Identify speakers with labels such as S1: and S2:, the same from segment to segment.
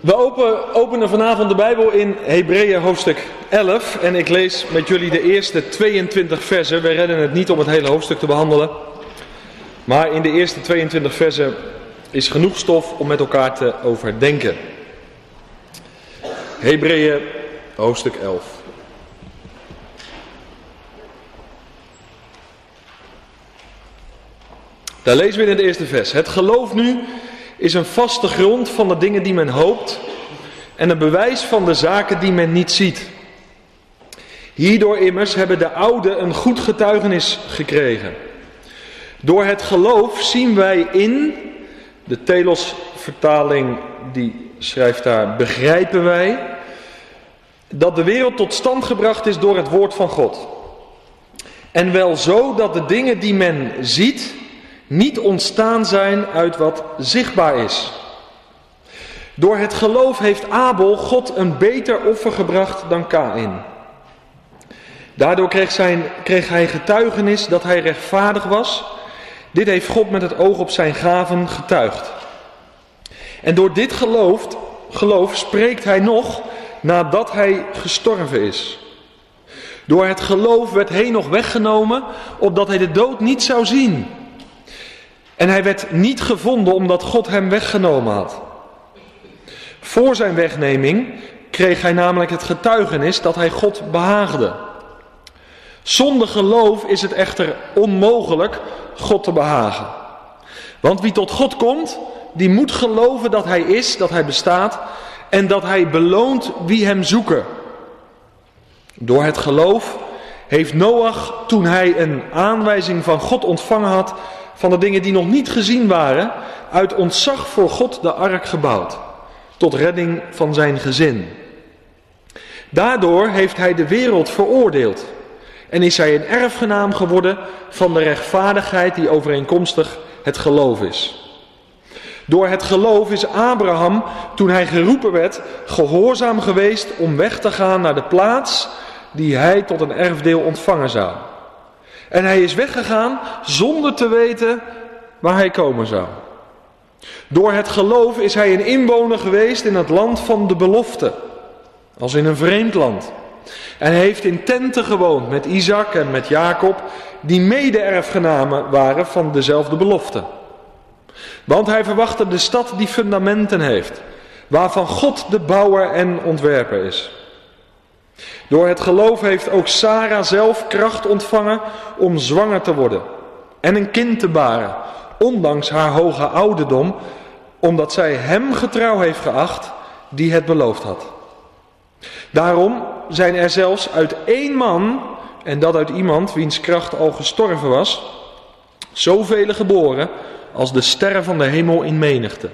S1: We open, openen vanavond de Bijbel in Hebreeën hoofdstuk 11 en ik lees met jullie de eerste 22 versen. We redden het niet om het hele hoofdstuk te behandelen, maar in de eerste 22 versen is genoeg stof om met elkaar te overdenken. Hebreeën hoofdstuk 11. Daar lezen we in het eerste vers. Het geloof nu is een vaste grond van de dingen die men hoopt en een bewijs van de zaken die men niet ziet. Hierdoor immers hebben de ouden een goed getuigenis gekregen. Door het geloof zien wij in, de Telos-vertaling die schrijft daar, begrijpen wij, dat de wereld tot stand gebracht is door het woord van God. En wel zo dat de dingen die men ziet, niet ontstaan zijn uit wat zichtbaar is. Door het geloof heeft Abel God een beter offer gebracht dan Kain. Daardoor kreeg, zijn, kreeg hij getuigenis dat hij rechtvaardig was. Dit heeft God met het oog op zijn gaven getuigd. En door dit geloof, geloof spreekt hij nog nadat hij gestorven is. Door het geloof werd hij nog weggenomen, opdat hij de dood niet zou zien. En hij werd niet gevonden omdat God hem weggenomen had. Voor zijn wegneming kreeg hij namelijk het getuigenis dat hij God behaagde. Zonder geloof is het echter onmogelijk God te behagen. Want wie tot God komt, die moet geloven dat hij is, dat hij bestaat en dat hij beloont wie hem zoeken. Door het geloof heeft Noach, toen hij een aanwijzing van God ontvangen had, van de dingen die nog niet gezien waren, uit ontzag voor God de ark gebouwd, tot redding van zijn gezin. Daardoor heeft hij de wereld veroordeeld en is hij een erfgenaam geworden van de rechtvaardigheid die overeenkomstig het geloof is. Door het geloof is Abraham, toen hij geroepen werd, gehoorzaam geweest om weg te gaan naar de plaats die hij tot een erfdeel ontvangen zou. En hij is weggegaan zonder te weten waar hij komen zou. Door het geloof is hij een inwoner geweest in het land van de belofte, als in een vreemd land. En hij heeft in tenten gewoond met Isaac en met Jacob, die mede-erfgenamen waren van dezelfde belofte. Want hij verwachtte de stad die fundamenten heeft, waarvan God de bouwer en ontwerper is. Door het geloof heeft ook Sarah zelf kracht ontvangen om zwanger te worden en een kind te baren, ondanks haar hoge ouderdom, omdat zij hem getrouw heeft geacht die het beloofd had. Daarom zijn er zelfs uit één man, en dat uit iemand wiens kracht al gestorven was, zoveel geboren als de sterren van de hemel in menigte.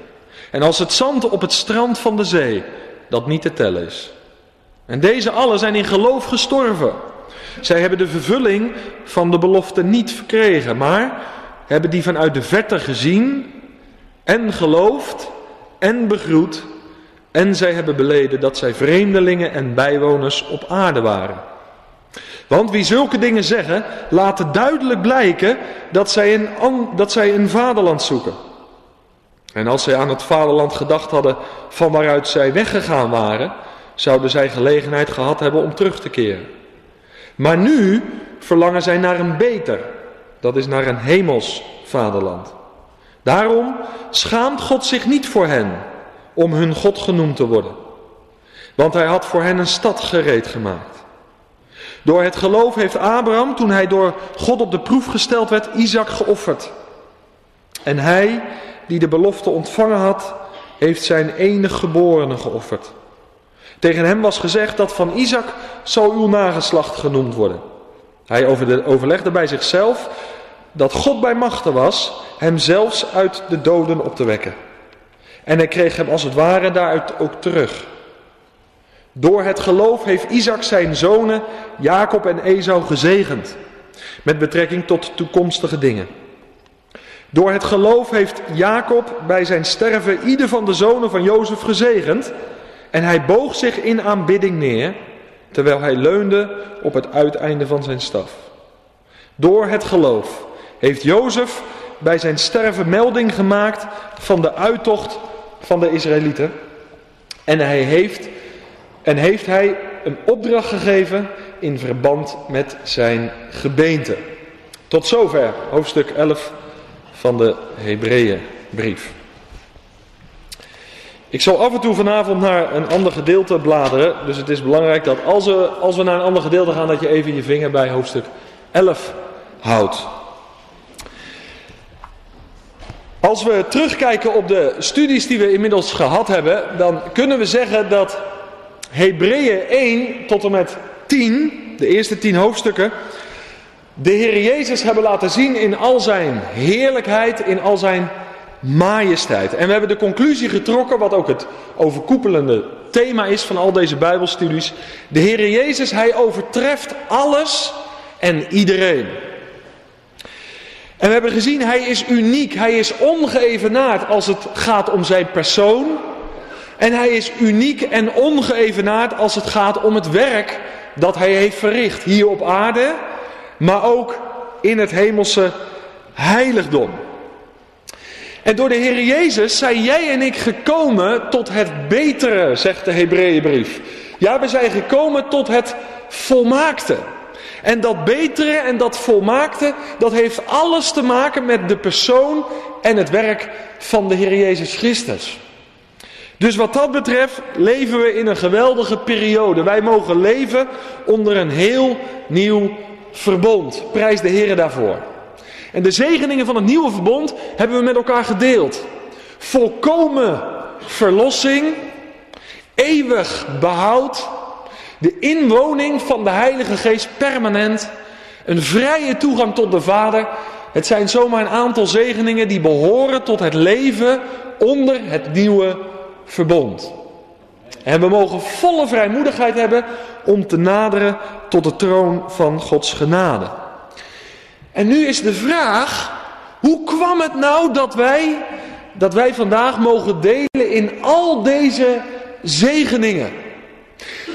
S1: En als het zand op het strand van de zee, dat niet te tellen is. En deze allen zijn in geloof gestorven. Zij hebben de vervulling van de belofte niet verkregen, maar hebben die vanuit de verte gezien en geloofd en begroet. En zij hebben beleden dat zij vreemdelingen en bijwoners op aarde waren. Want wie zulke dingen zeggen, laten duidelijk blijken dat zij een, dat zij een vaderland zoeken. En als zij aan het vaderland gedacht hadden van waaruit zij weggegaan waren, zouden zij gelegenheid gehad hebben om terug te keren. Maar nu verlangen zij naar een beter, dat is naar een hemels vaderland. Daarom schaamt God zich niet voor hen om hun God genoemd te worden. Want hij had voor hen een stad gereed gemaakt. Door het geloof heeft Abraham, toen hij door God op de proef gesteld werd, Isaac geofferd. En hij, die de belofte ontvangen had, heeft zijn enig geborene geofferd. Tegen hem was gezegd dat van Isaac zou uw nageslacht genoemd worden. Hij overlegde bij zichzelf dat God bij machten was hem zelfs uit de doden op te wekken. En hij kreeg hem als het ware daaruit ook terug. Door het geloof heeft Isaac zijn zonen Jacob en Esau gezegend. Met betrekking tot toekomstige dingen. Door het geloof heeft Jacob bij zijn sterven ieder van de zonen van Jozef gezegend. En hij boog zich in aanbidding neer, terwijl hij leunde op het uiteinde van zijn staf. Door het geloof heeft Jozef bij zijn sterven melding gemaakt van de uittocht van de Israëlieten. En hij heeft, en heeft hij een opdracht gegeven in verband met zijn gebeente. Tot zover hoofdstuk 11 van de Hebreeënbrief. Ik zal af en toe vanavond naar een ander gedeelte bladeren. Dus het is belangrijk dat als we, als we naar een ander gedeelte gaan, dat je even je vinger bij hoofdstuk 11 houdt. Als we terugkijken op de studies die we inmiddels gehad hebben, dan kunnen we zeggen dat Hebreeën 1 tot en met 10, de eerste 10 hoofdstukken, de Heer Jezus hebben laten zien in al zijn heerlijkheid, in al zijn majesteit. En we hebben de conclusie getrokken, wat ook het overkoepelende thema is van al deze Bijbelstudies. De Heer Jezus, hij overtreft alles en iedereen. En we hebben gezien, hij is uniek, hij is ongeëvenaard als het gaat om zijn persoon. En hij is uniek en ongeëvenaard als het gaat om het werk dat hij heeft verricht hier op aarde, maar ook in het hemelse heiligdom. En door de Heer Jezus zijn jij en ik gekomen tot het betere, zegt de Hebreeënbrief. Ja, we zijn gekomen tot het volmaakte. En dat betere en dat volmaakte, dat heeft alles te maken met de persoon en het werk van de Heer Jezus Christus. Dus wat dat betreft leven we in een geweldige periode. Wij mogen leven onder een heel nieuw verbond. Prijs de Heer daarvoor. En de zegeningen van het nieuwe verbond hebben we met elkaar gedeeld. Volkomen verlossing, eeuwig behoud, de inwoning van de Heilige Geest permanent, een vrije toegang tot de Vader. Het zijn zomaar een aantal zegeningen die behoren tot het leven onder het nieuwe verbond. En we mogen volle vrijmoedigheid hebben om te naderen tot de troon van Gods genade. En nu is de vraag, hoe kwam het nou dat wij, dat wij vandaag mogen delen in al deze zegeningen?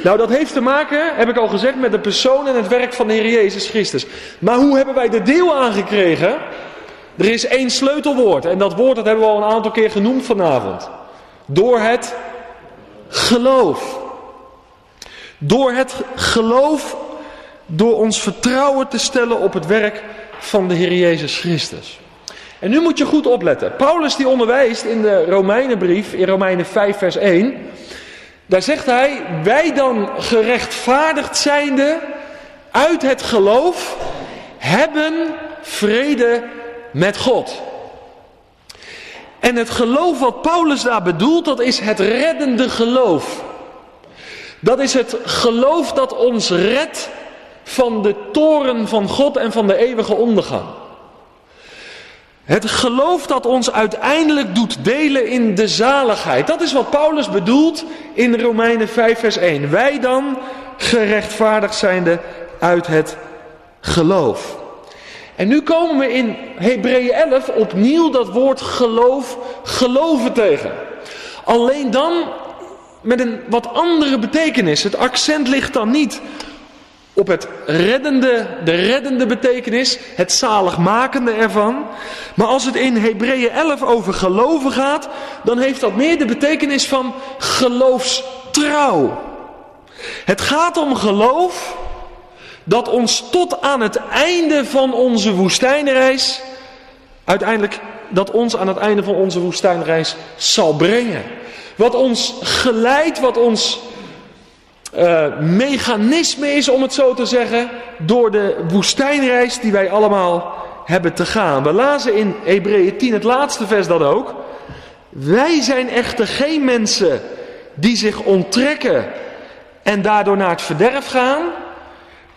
S1: Nou, dat heeft te maken, heb ik al gezegd, met de persoon en het werk van de Heer Jezus Christus. Maar hoe hebben wij de deel aangekregen? Er is één sleutelwoord en dat woord dat hebben we al een aantal keer genoemd vanavond. Door het geloof. Door het geloof, door ons vertrouwen te stellen op het werk van de Heer Jezus Christus. En nu moet je goed opletten. Paulus die onderwijst in de Romeinenbrief, in Romeinen 5 vers 1. Daar zegt hij, wij dan gerechtvaardigd zijnde uit het geloof hebben vrede met God. En het geloof wat Paulus daar bedoelt, dat is het reddende geloof. Dat is het geloof dat ons redt van de toren van God en van de eeuwige ondergang. Het geloof dat ons uiteindelijk doet delen in de zaligheid. Dat is wat Paulus bedoelt in Romeinen 5 vers 1. Wij dan gerechtvaardigd zijnde uit het geloof. En nu komen we in Hebreeën 11 opnieuw dat woord geloof, geloven tegen. Alleen dan met een wat andere betekenis. Het accent ligt dan niet op het reddende, de reddende betekenis, het zaligmakende ervan. Maar als het in Hebreeën 11 over geloven gaat, dan heeft dat meer de betekenis van geloofstrouw. Het gaat om geloof dat ons tot aan het einde van onze woestijnreis, uiteindelijk dat ons aan het einde van onze woestijnreis zal brengen. Wat ons geleidt, wat ons uh, mechanisme is, om het zo te zeggen, door de woestijnreis die wij allemaal hebben te gaan. We lazen in Hebreeën 10 het laatste vers dat ook. Wij zijn echter geen mensen die zich onttrekken en daardoor naar het verderf gaan,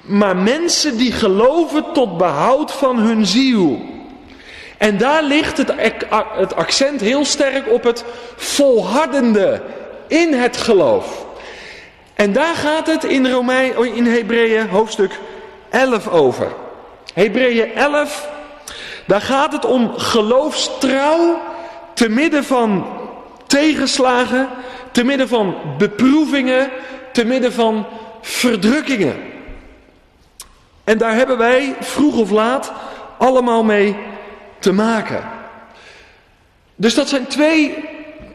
S1: maar mensen die geloven tot behoud van hun ziel. En daar ligt het, het accent heel sterk op het volhardende in het geloof. En daar gaat het in, Romein, oh, in Hebreeën hoofdstuk 11 over. Hebreeën 11, daar gaat het om geloofstrouw te midden van tegenslagen, te midden van beproevingen, te midden van verdrukkingen. En daar hebben wij vroeg of laat allemaal mee te maken. Dus dat zijn twee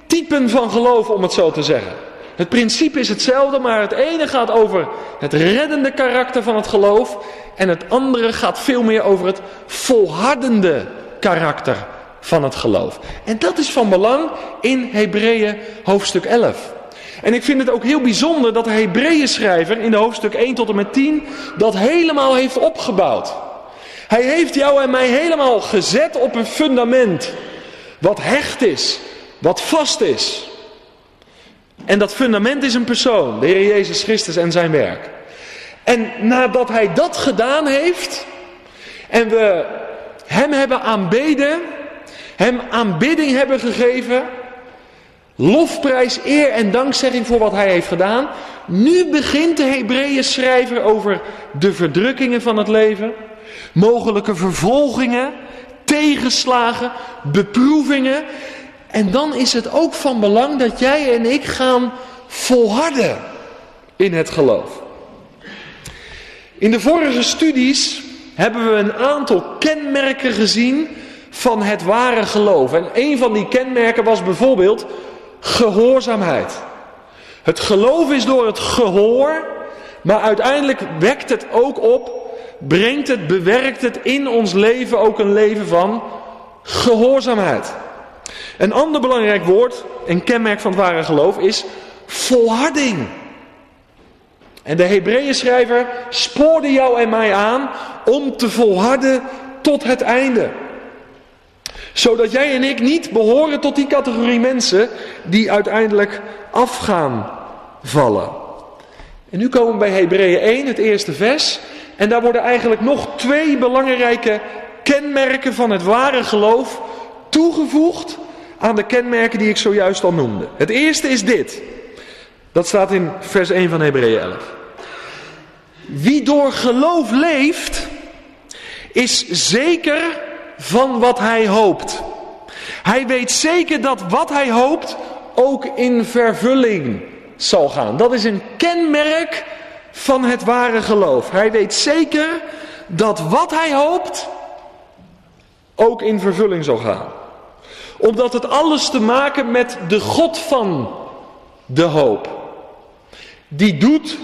S1: typen van geloof, om het zo te zeggen. Het principe is hetzelfde, maar het ene gaat over het reddende karakter van het geloof en het andere gaat veel meer over het volhardende karakter van het geloof. En dat is van belang in Hebreeën hoofdstuk 11. En ik vind het ook heel bijzonder dat de Hebreeën schrijver in de hoofdstuk 1 tot en met 10 dat helemaal heeft opgebouwd. Hij heeft jou en mij helemaal gezet op een fundament wat hecht is, wat vast is. En dat fundament is een persoon, de Heer Jezus Christus en zijn werk. En nadat hij dat gedaan heeft en we hem hebben aanbeden, hem aanbidding hebben gegeven, lofprijs, eer en dankzegging voor wat hij heeft gedaan, nu begint de Hebreeën schrijver over de verdrukkingen van het leven, mogelijke vervolgingen, tegenslagen, beproevingen. En dan is het ook van belang dat jij en ik gaan volharden in het geloof. In de vorige studies hebben we een aantal kenmerken gezien van het ware geloof. En een van die kenmerken was bijvoorbeeld gehoorzaamheid. Het geloof is door het gehoor, maar uiteindelijk wekt het ook op, brengt het, bewerkt het in ons leven ook een leven van gehoorzaamheid. Een ander belangrijk woord, een kenmerk van het ware geloof, is volharding. En de Hebreeën schrijver spoorde jou en mij aan om te volharden tot het einde. Zodat jij en ik niet behoren tot die categorie mensen die uiteindelijk afgaan vallen. En nu komen we bij Hebreeën 1, het eerste vers. En daar worden eigenlijk nog twee belangrijke kenmerken van het ware geloof toegevoegd aan de kenmerken die ik zojuist al noemde. Het eerste is dit. Dat staat in vers 1 van Hebreeën 11. Wie door geloof leeft, is zeker van wat hij hoopt. Hij weet zeker dat wat hij hoopt ook in vervulling zal gaan. Dat is een kenmerk van het ware geloof. Hij weet zeker dat wat hij hoopt ook in vervulling zal gaan. Omdat het alles te maken met de God van de hoop. Die doet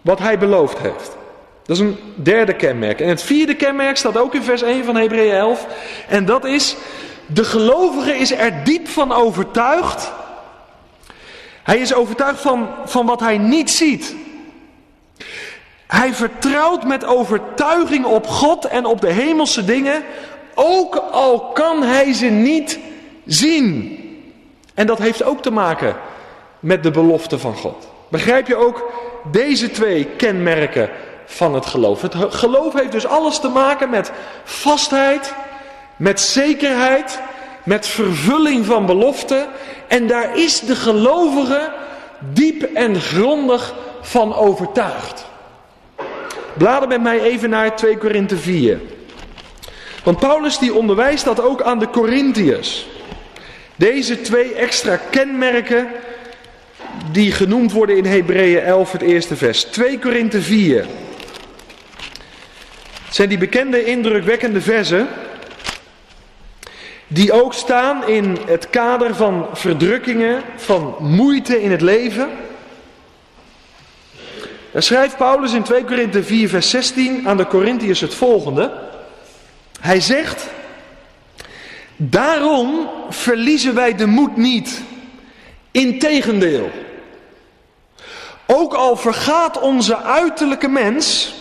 S1: wat hij beloofd heeft. Dat is een derde kenmerk. En het vierde kenmerk staat ook in vers 1 van Hebreeën 11. En dat is, de gelovige is er diep van overtuigd. Hij is overtuigd van, van wat hij niet ziet. Hij vertrouwt met overtuiging op God en op de hemelse dingen, ook al kan hij ze niet zien. En dat heeft ook te maken met de belofte van God. Begrijp je ook deze twee kenmerken van het geloof. Het geloof heeft dus alles te maken met vastheid, met zekerheid, met vervulling van beloften. En daar is de gelovige diep en grondig van overtuigd. Blader met mij even naar 2 Korinthe 4. Want Paulus die onderwijst dat ook aan de Corinthiërs. Deze twee extra kenmerken die genoemd worden in Hebreeën 11, het eerste vers. 2 Korinthe 4. Het zijn die bekende indrukwekkende versen. Die ook staan in het kader van verdrukkingen, van moeite in het leven. Daar schrijft Paulus in 2 Korinthe 4, vers 16 aan de Corinthiërs het volgende. Hij zegt: Daarom verliezen wij de moed niet. Integendeel. Ook al vergaat onze uiterlijke mens,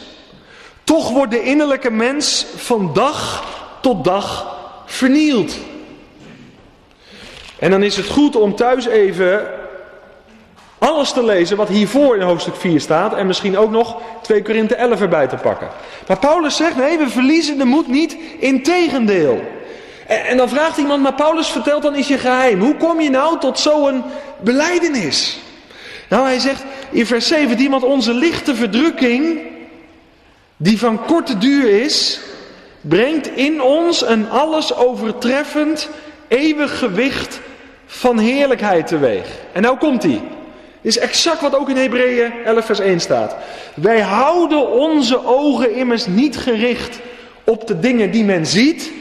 S1: toch wordt de innerlijke mens van dag tot dag vernield. En dan is het goed om thuis even alles te lezen wat hiervoor in hoofdstuk 4 staat. En misschien ook nog 2 Korinthe 11 erbij te pakken. Maar Paulus zegt, nee, we verliezen de moed niet. Integendeel. En, dan vraagt iemand, maar Paulus vertelt dan is je geheim. Hoe kom je nou tot zo'n beleidenis? Nou, hij zegt in vers 7, want onze lichte verdrukking, die van korte duur is, brengt in ons een alles overtreffend, eeuwig gewicht van heerlijkheid teweeg. En nou komt hij. Is exact wat ook in Hebreeën 11 vers 1 staat. Wij houden onze ogen immers niet gericht op de dingen die men ziet,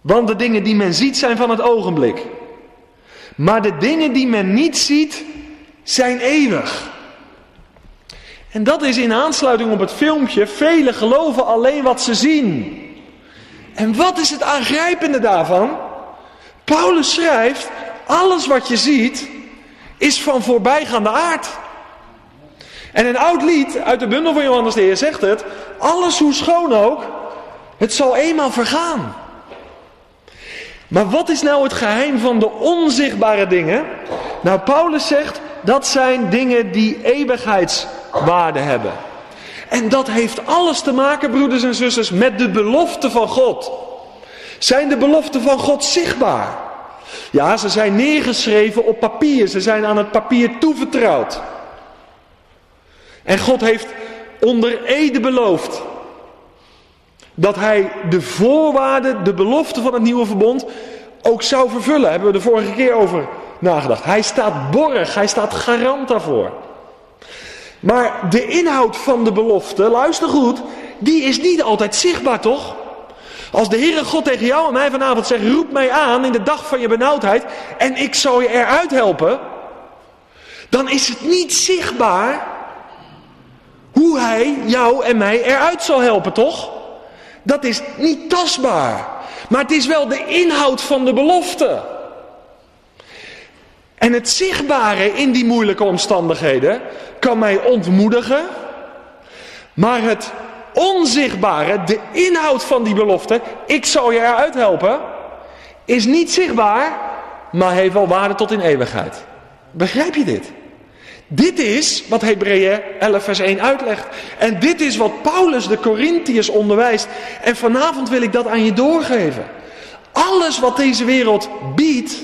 S1: want de dingen die men ziet zijn van het ogenblik. Maar de dingen die men niet ziet, zijn eeuwig. En dat is in aansluiting op het filmpje, velen geloven alleen wat ze zien. En wat is het aangrijpende daarvan? Paulus schrijft, alles wat je ziet is van voorbijgaande aard. En een oud lied uit de bundel van Johannes de Heer zegt het, alles hoe schoon ook, het zal eenmaal vergaan. Maar wat is nou het geheim van de onzichtbare dingen? Nou, Paulus zegt, dat zijn dingen die eeuwigheidswaarde hebben. En dat heeft alles te maken, broeders en zusters, met de belofte van God. Zijn de beloften van God zichtbaar? Ja, ze zijn neergeschreven op papier. Ze zijn aan het papier toevertrouwd. En God heeft onder ede beloofd dat hij de voorwaarden, de belofte van het nieuwe verbond ook zou vervullen. Hebben we de vorige keer over nagedacht. Hij staat borg, hij staat garant daarvoor. Maar de inhoud van de belofte, luister goed, die is niet altijd zichtbaar toch? Als de Heere God tegen jou en mij vanavond zegt, roep mij aan in de dag van je benauwdheid en ik zal je eruit helpen, dan is het niet zichtbaar hoe hij jou en mij eruit zal helpen, toch? Dat is niet tastbaar. Maar het is wel de inhoud van de belofte. En het zichtbare in die moeilijke omstandigheden kan mij ontmoedigen. Maar het onzichtbare, de inhoud van die belofte, ik zal je eruit helpen, is niet zichtbaar, maar heeft wel waarde tot in eeuwigheid. Begrijp je dit? Dit is wat Hebreeën 11 vers 1 uitlegt. En dit is wat Paulus de Corinthiërs onderwijst. En vanavond wil ik dat aan je doorgeven. Alles wat deze wereld biedt,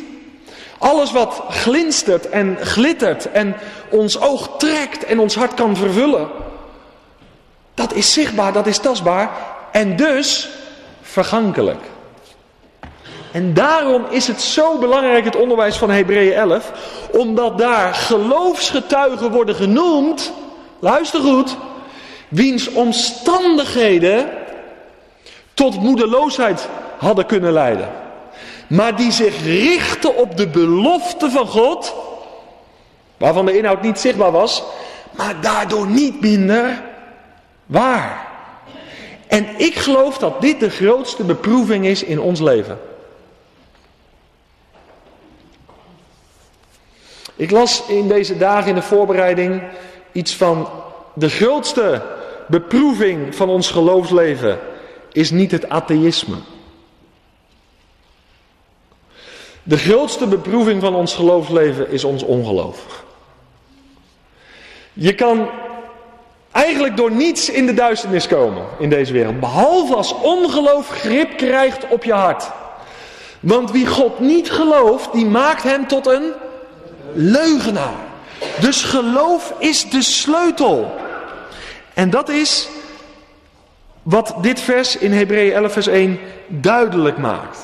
S1: alles wat glinstert en glittert en ons oog trekt en ons hart kan vervullen, dat is zichtbaar, dat is tastbaar en dus vergankelijk. En daarom is het zo belangrijk, het onderwijs van Hebreeën 11, omdat daar geloofsgetuigen worden genoemd, luister goed, wiens omstandigheden tot moedeloosheid hadden kunnen leiden. Maar die zich richten op de belofte van God, waarvan de inhoud niet zichtbaar was, maar daardoor niet minder waar. En ik geloof dat dit de grootste beproeving is in ons leven. Ik las in deze dagen in de voorbereiding iets van de grootste beproeving van ons geloofsleven is niet het atheïsme. De grootste beproeving van ons geloofsleven is ons ongeloof. Je kan eigenlijk door niets in de duisternis komen in deze wereld. Behalve als ongeloof grip krijgt op je hart. Want wie God niet gelooft, die maakt hem tot een leugenaar. Dus geloof is de sleutel. En dat is wat dit vers in Hebreeën 11 vers 1 duidelijk maakt.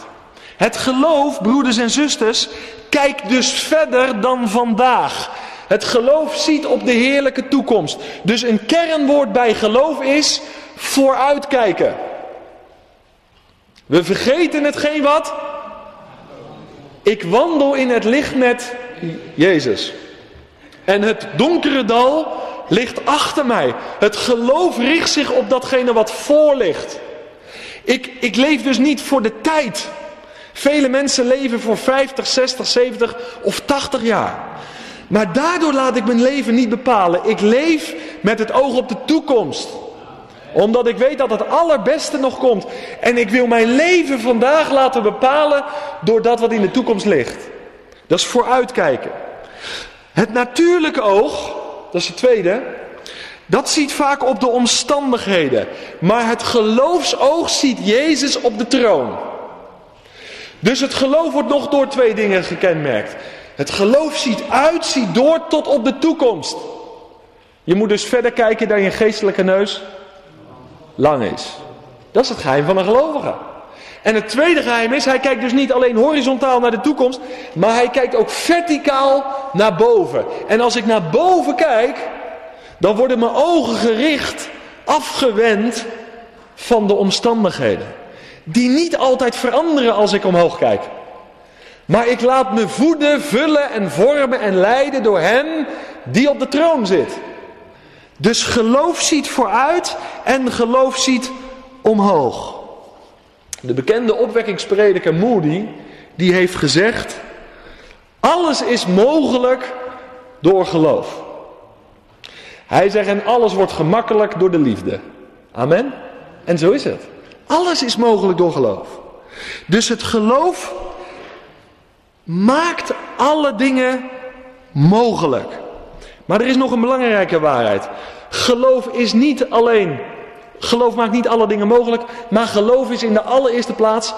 S1: Het geloof, broeders en zusters, kijkt dus verder dan vandaag. Het geloof ziet op de heerlijke toekomst. Dus een kernwoord bij geloof is vooruitkijken. We vergeten hetgeen wat? Ik wandel in het licht met Jezus. En het donkere dal ligt achter mij. Het geloof richt zich op datgene wat voor ligt. Ik, ik leef dus niet voor de tijd. Vele mensen leven voor 50, 60, 70 of 80 jaar. Maar daardoor laat ik mijn leven niet bepalen. Ik leef met het oog op de toekomst. Omdat ik weet dat het allerbeste nog komt. En ik wil mijn leven vandaag laten bepalen door dat wat in de toekomst ligt. Dat is vooruitkijken. Het natuurlijke oog, dat is het tweede, dat ziet vaak op de omstandigheden. Maar het geloofsoog ziet Jezus op de troon. Dus het geloof wordt nog door twee dingen gekenmerkt. Het geloof ziet uit, ziet door tot op de toekomst. Je moet dus verder kijken dan je geestelijke neus lang is. Dat is het geheim van een gelovige. En het tweede geheim is, hij kijkt dus niet alleen horizontaal naar de toekomst, maar hij kijkt ook verticaal naar boven. En als ik naar boven kijk, dan worden mijn ogen gericht, afgewend van de omstandigheden. Die niet altijd veranderen als ik omhoog kijk. Maar ik laat me voeden, vullen en vormen en leiden door Hem die op de troon zit. Dus geloof ziet vooruit en geloof ziet omhoog. De bekende opwekkingsprediker Moody, die heeft gezegd, alles is mogelijk door geloof. Hij zegt, en alles wordt gemakkelijk door de liefde. Amen. En zo is het. Alles is mogelijk door geloof. Dus het geloof maakt alle dingen mogelijk. Maar er is nog een belangrijke waarheid. Geloof is niet alleen, geloof maakt niet alle dingen mogelijk, maar geloof is in de allereerste plaats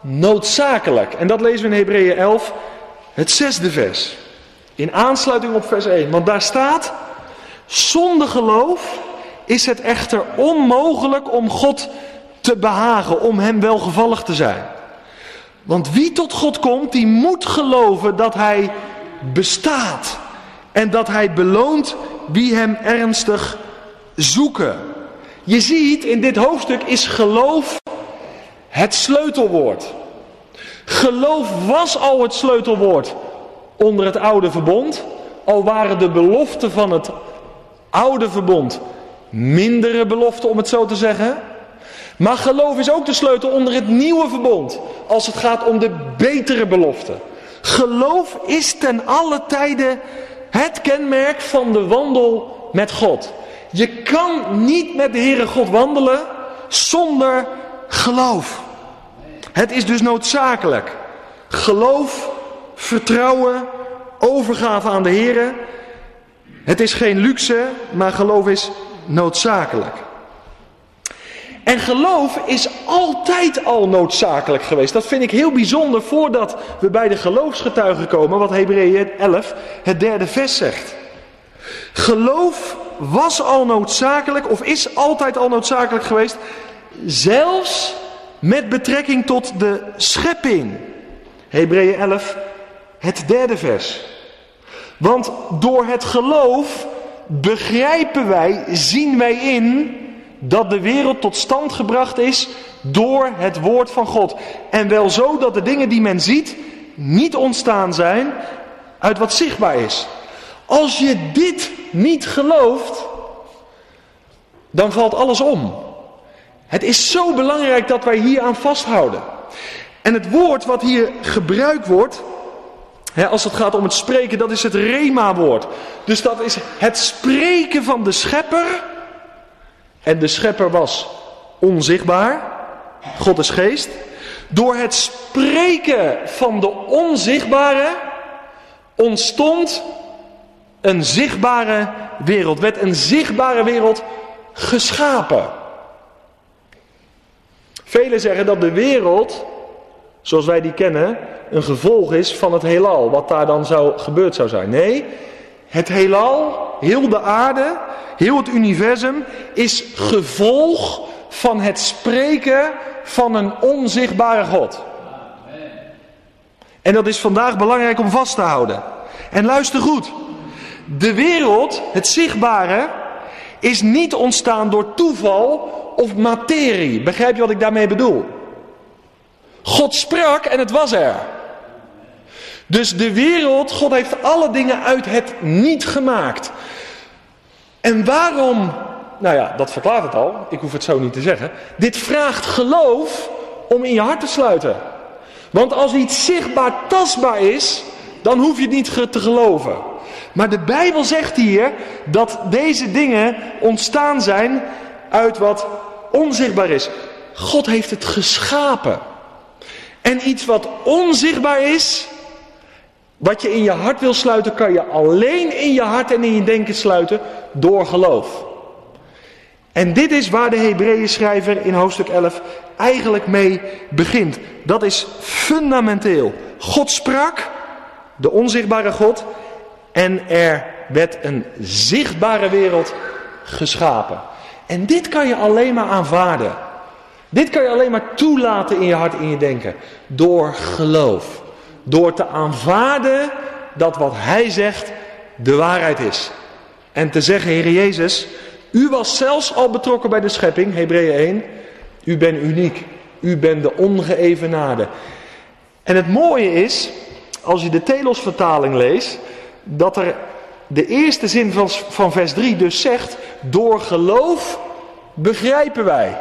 S1: noodzakelijk. En dat lezen we in Hebreeën 11, het zesde vers. In aansluiting op vers 1. Want daar staat, zonder geloof is het echter onmogelijk om God te behagen, om hem welgevallig te zijn. Want wie tot God komt, die moet geloven dat hij bestaat. En dat hij beloont wie hem ernstig zoeken. Je ziet, in dit hoofdstuk is geloof het sleutelwoord. Geloof was al het sleutelwoord onder het oude verbond. Al waren de beloften van het oude verbond mindere beloften, om het zo te zeggen. Maar geloof is ook de sleutel onder het nieuwe verbond. Als het gaat om de betere beloften. Geloof is ten alle tijde het kenmerk van de wandel met God. Je kan niet met de Heere God wandelen zonder geloof. Het is dus noodzakelijk. Geloof, vertrouwen, overgave aan de Heere. Het is geen luxe, maar geloof is noodzakelijk. En geloof is altijd al noodzakelijk geweest. Dat vind ik heel bijzonder voordat we bij de geloofsgetuigen komen, wat Hebreeën 11, het derde vers zegt. Geloof was al noodzakelijk, of is altijd al noodzakelijk geweest, zelfs met betrekking tot de schepping. Hebreeën 11, het derde vers. Want door het geloof begrijpen wij, zien wij in dat de wereld tot stand gebracht is door het woord van God. En wel zo dat de dingen die men ziet niet ontstaan zijn uit wat zichtbaar is. Als je dit niet gelooft, dan valt alles om. Het is zo belangrijk dat wij hier aan vasthouden. En het woord wat hier gebruikt wordt, hè, als het gaat om het spreken, dat is het rema-woord. Dus dat is het spreken van de schepper en de schepper was onzichtbaar. God is geest. Door het spreken van de onzichtbare ontstond een zichtbare wereld. Werd een zichtbare wereld geschapen. Velen zeggen dat de wereld, zoals wij die kennen, een gevolg is van het heelal. Wat daar dan zou, gebeurd zou zijn. Nee, het heelal, heel de aarde, heel het universum is gevolg van het spreken van een onzichtbare God. En dat is vandaag belangrijk om vast te houden. En luister goed. De wereld, het zichtbare, is niet ontstaan door toeval of materie. Begrijp je wat ik daarmee bedoel? God sprak en het was er. Dus de wereld, God heeft alle dingen uit het niet gemaakt. En waarom, nou ja, dat verklaart het al, ik hoef het zo niet te zeggen. Dit vraagt geloof om in je hart te sluiten. Want als iets zichtbaar tastbaar is, dan hoef je het niet te geloven. Maar de Bijbel zegt hier dat deze dingen ontstaan zijn uit wat onzichtbaar is. God heeft het geschapen. En iets wat onzichtbaar is, wat je in je hart wil sluiten, kan je alleen in je hart en in je denken sluiten door geloof. En dit is waar de Hebreeën schrijver in hoofdstuk 11 eigenlijk mee begint. Dat is fundamenteel. God sprak, de onzichtbare God, en er werd een zichtbare wereld geschapen. En dit kan je alleen maar aanvaarden. Dit kan je alleen maar toelaten in je hart in je denken. Door geloof. Door te aanvaarden dat wat hij zegt de waarheid is. En te zeggen, Heer Jezus, u was zelfs al betrokken bij de schepping, Hebreeën 1. U bent uniek. U bent de ongeëvenaarde. En het mooie is, als je de Telos vertaling leest, dat er de eerste zin van, van vers 3 dus zegt, door geloof begrijpen wij.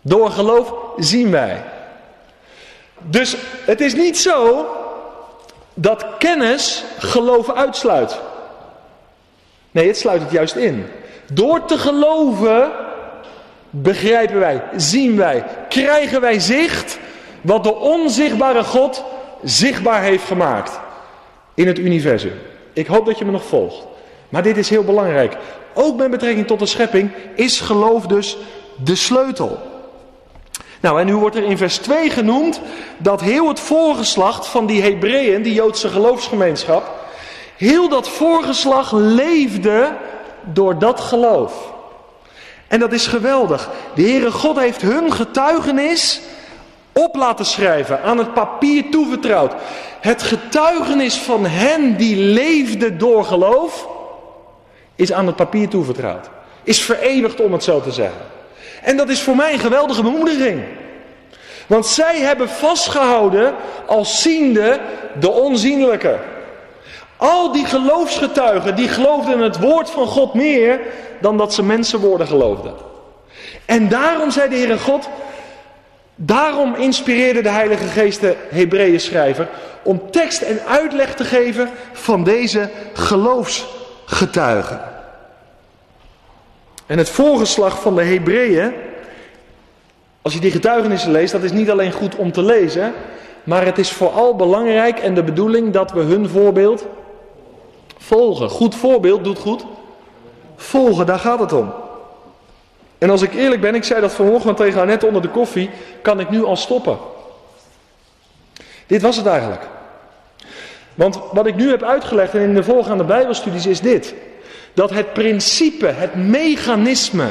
S1: Door geloof zien wij. Dus het is niet zo dat kennis geloof uitsluit. Nee, het sluit het juist in. Door te geloven begrijpen wij, zien wij, krijgen wij zicht wat de onzichtbare God zichtbaar heeft gemaakt in het universum. Ik hoop dat je me nog volgt. Maar dit is heel belangrijk. Ook met betrekking tot de schepping is geloof dus de sleutel. Nou, en nu wordt er in vers 2 genoemd dat heel het voorgeslacht van die Hebreeën, die Joodse geloofsgemeenschap, heel dat voorgeslacht leefde door dat geloof. En dat is geweldig. De Heere God heeft hun getuigenis op laten schrijven, aan het papier toevertrouwd. Het getuigenis van hen die leefden door geloof, is aan het papier toevertrouwd. Is verenigd om het zo te zeggen. En dat is voor mij een geweldige bemoediging. Want zij hebben vastgehouden als ziende de onzienlijke. Al die geloofsgetuigen die geloofden het woord van God meer dan dat ze mensenwoorden geloofden. En daarom zei de Heere God, daarom inspireerde de Heilige Geest de Hebreeën schrijver om tekst en uitleg te geven van deze geloofsgetuigen. En het voorgeslag van de Hebreeën, als je die getuigenissen leest, dat is niet alleen goed om te lezen, maar het is vooral belangrijk en de bedoeling dat we hun voorbeeld volgen. Goed voorbeeld doet goed. Volgen, daar gaat het om. En als ik eerlijk ben, ik zei dat vanmorgen tegen net onder de koffie, kan ik nu al stoppen. Dit was het eigenlijk. Want wat ik nu heb uitgelegd en in de voorgaande Bijbelstudies is dit. Dat het principe, het mechanisme,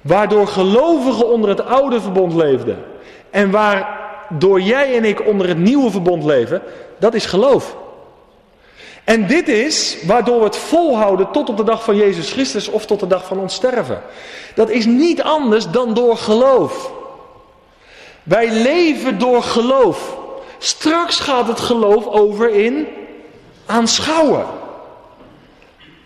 S1: waardoor gelovigen onder het oude verbond leefden en waardoor jij en ik onder het nieuwe verbond leven, dat is geloof. En dit is waardoor we het volhouden tot op de dag van Jezus Christus of tot de dag van ons sterven. Dat is niet anders dan door geloof. Wij leven door geloof. Straks gaat het geloof over in aanschouwen.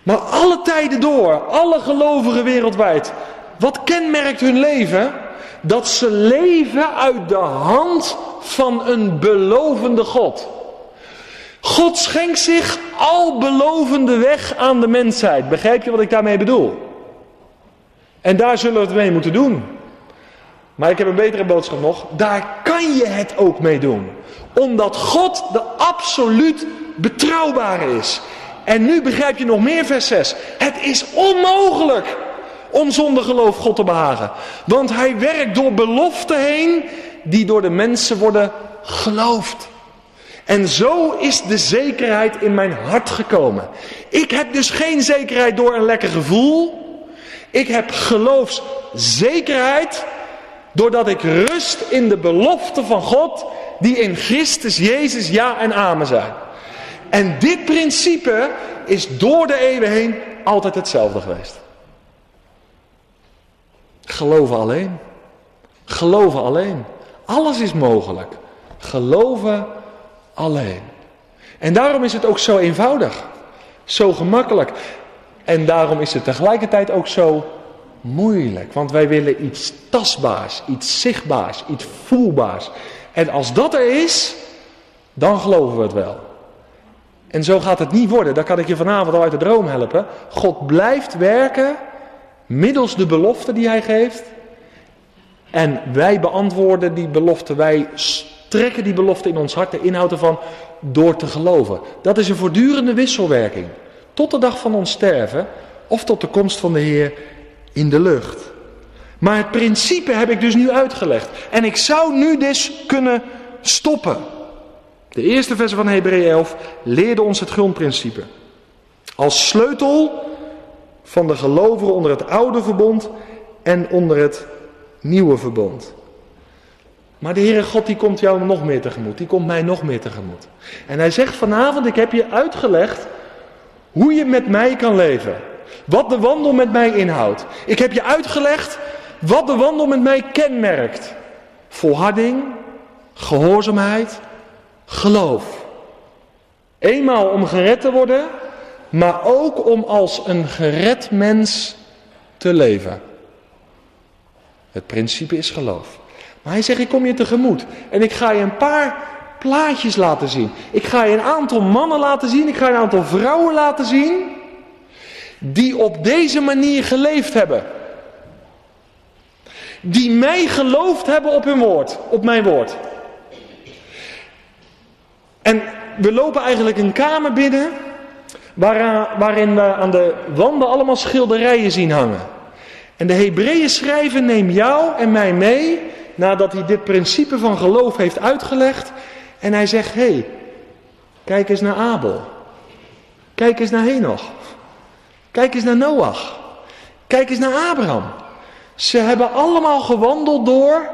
S1: Maar alle tijden door, alle gelovigen wereldwijd, wat kenmerkt hun leven? Dat ze leven uit de hand van een belovende God. God schenkt zich al belovende weg aan de mensheid. Begrijp je wat ik daarmee bedoel? En daar zullen we het mee moeten doen. Maar ik heb een betere boodschap nog. Daar kan je het ook mee doen. Omdat God de absoluut betrouwbare is. En nu begrijp je nog meer vers 6. Het is onmogelijk om zonder geloof God te behagen. Want hij werkt door beloften heen die door de mensen worden geloofd. En zo is de zekerheid in mijn hart gekomen. Ik heb dus geen zekerheid door een lekker gevoel. Ik heb geloofszekerheid doordat ik rust in de belofte van God die in Christus Jezus ja en amen zijn. En dit principe is door de eeuwen heen altijd hetzelfde geweest. Geloven alleen. Geloven alleen. Alles is mogelijk. Geloven alleen. En daarom is het ook zo eenvoudig, zo gemakkelijk. En daarom is het tegelijkertijd ook zo moeilijk. Want wij willen iets tastbaars, iets zichtbaars, iets voelbaars. En als dat er is, dan geloven we het wel. En zo gaat het niet worden. Dan kan ik je vanavond al uit de droom helpen. God blijft werken middels de belofte die hij geeft. En wij beantwoorden die belofte. Wij trekken die belofte in ons hart, de inhoud ervan, door te geloven. Dat is een voortdurende wisselwerking. Tot de dag van ons sterven of tot de komst van de Heer in de lucht. Maar het principe heb ik dus nu uitgelegd. En ik zou nu dus kunnen stoppen. De eerste verse van Hebreeën 11 leerde ons het grondprincipe. Als sleutel van de gelovigen onder het oude verbond en onder het nieuwe verbond. Maar de Heere God die komt jou nog meer tegemoet. Die komt mij nog meer tegemoet. En hij zegt vanavond, ik heb je uitgelegd hoe je met mij kan leven. Wat de wandel met mij inhoudt. Ik heb je uitgelegd wat de wandel met mij kenmerkt. Volharding, gehoorzaamheid, geloof. Eenmaal om gered te worden, maar ook om als een gered mens te leven. Het principe is geloof. Maar hij zegt, ik kom je tegemoet en ik ga je een paar plaatjes laten zien. Ik ga je een aantal mannen laten zien, ik ga je een aantal vrouwen laten zien die op deze manier geleefd hebben. Die mij geloofd hebben op hun woord, op mijn woord. En we lopen eigenlijk een kamer binnen waarin we aan de wanden allemaal schilderijen zien hangen. En de Hebreeën schrijven neem jou en mij mee nadat hij dit principe van geloof heeft uitgelegd. En hij zegt, hé, hey, kijk eens naar Abel. Kijk eens naar Henoch. Kijk eens naar Noach. Kijk eens naar Abraham. Ze hebben allemaal gewandeld door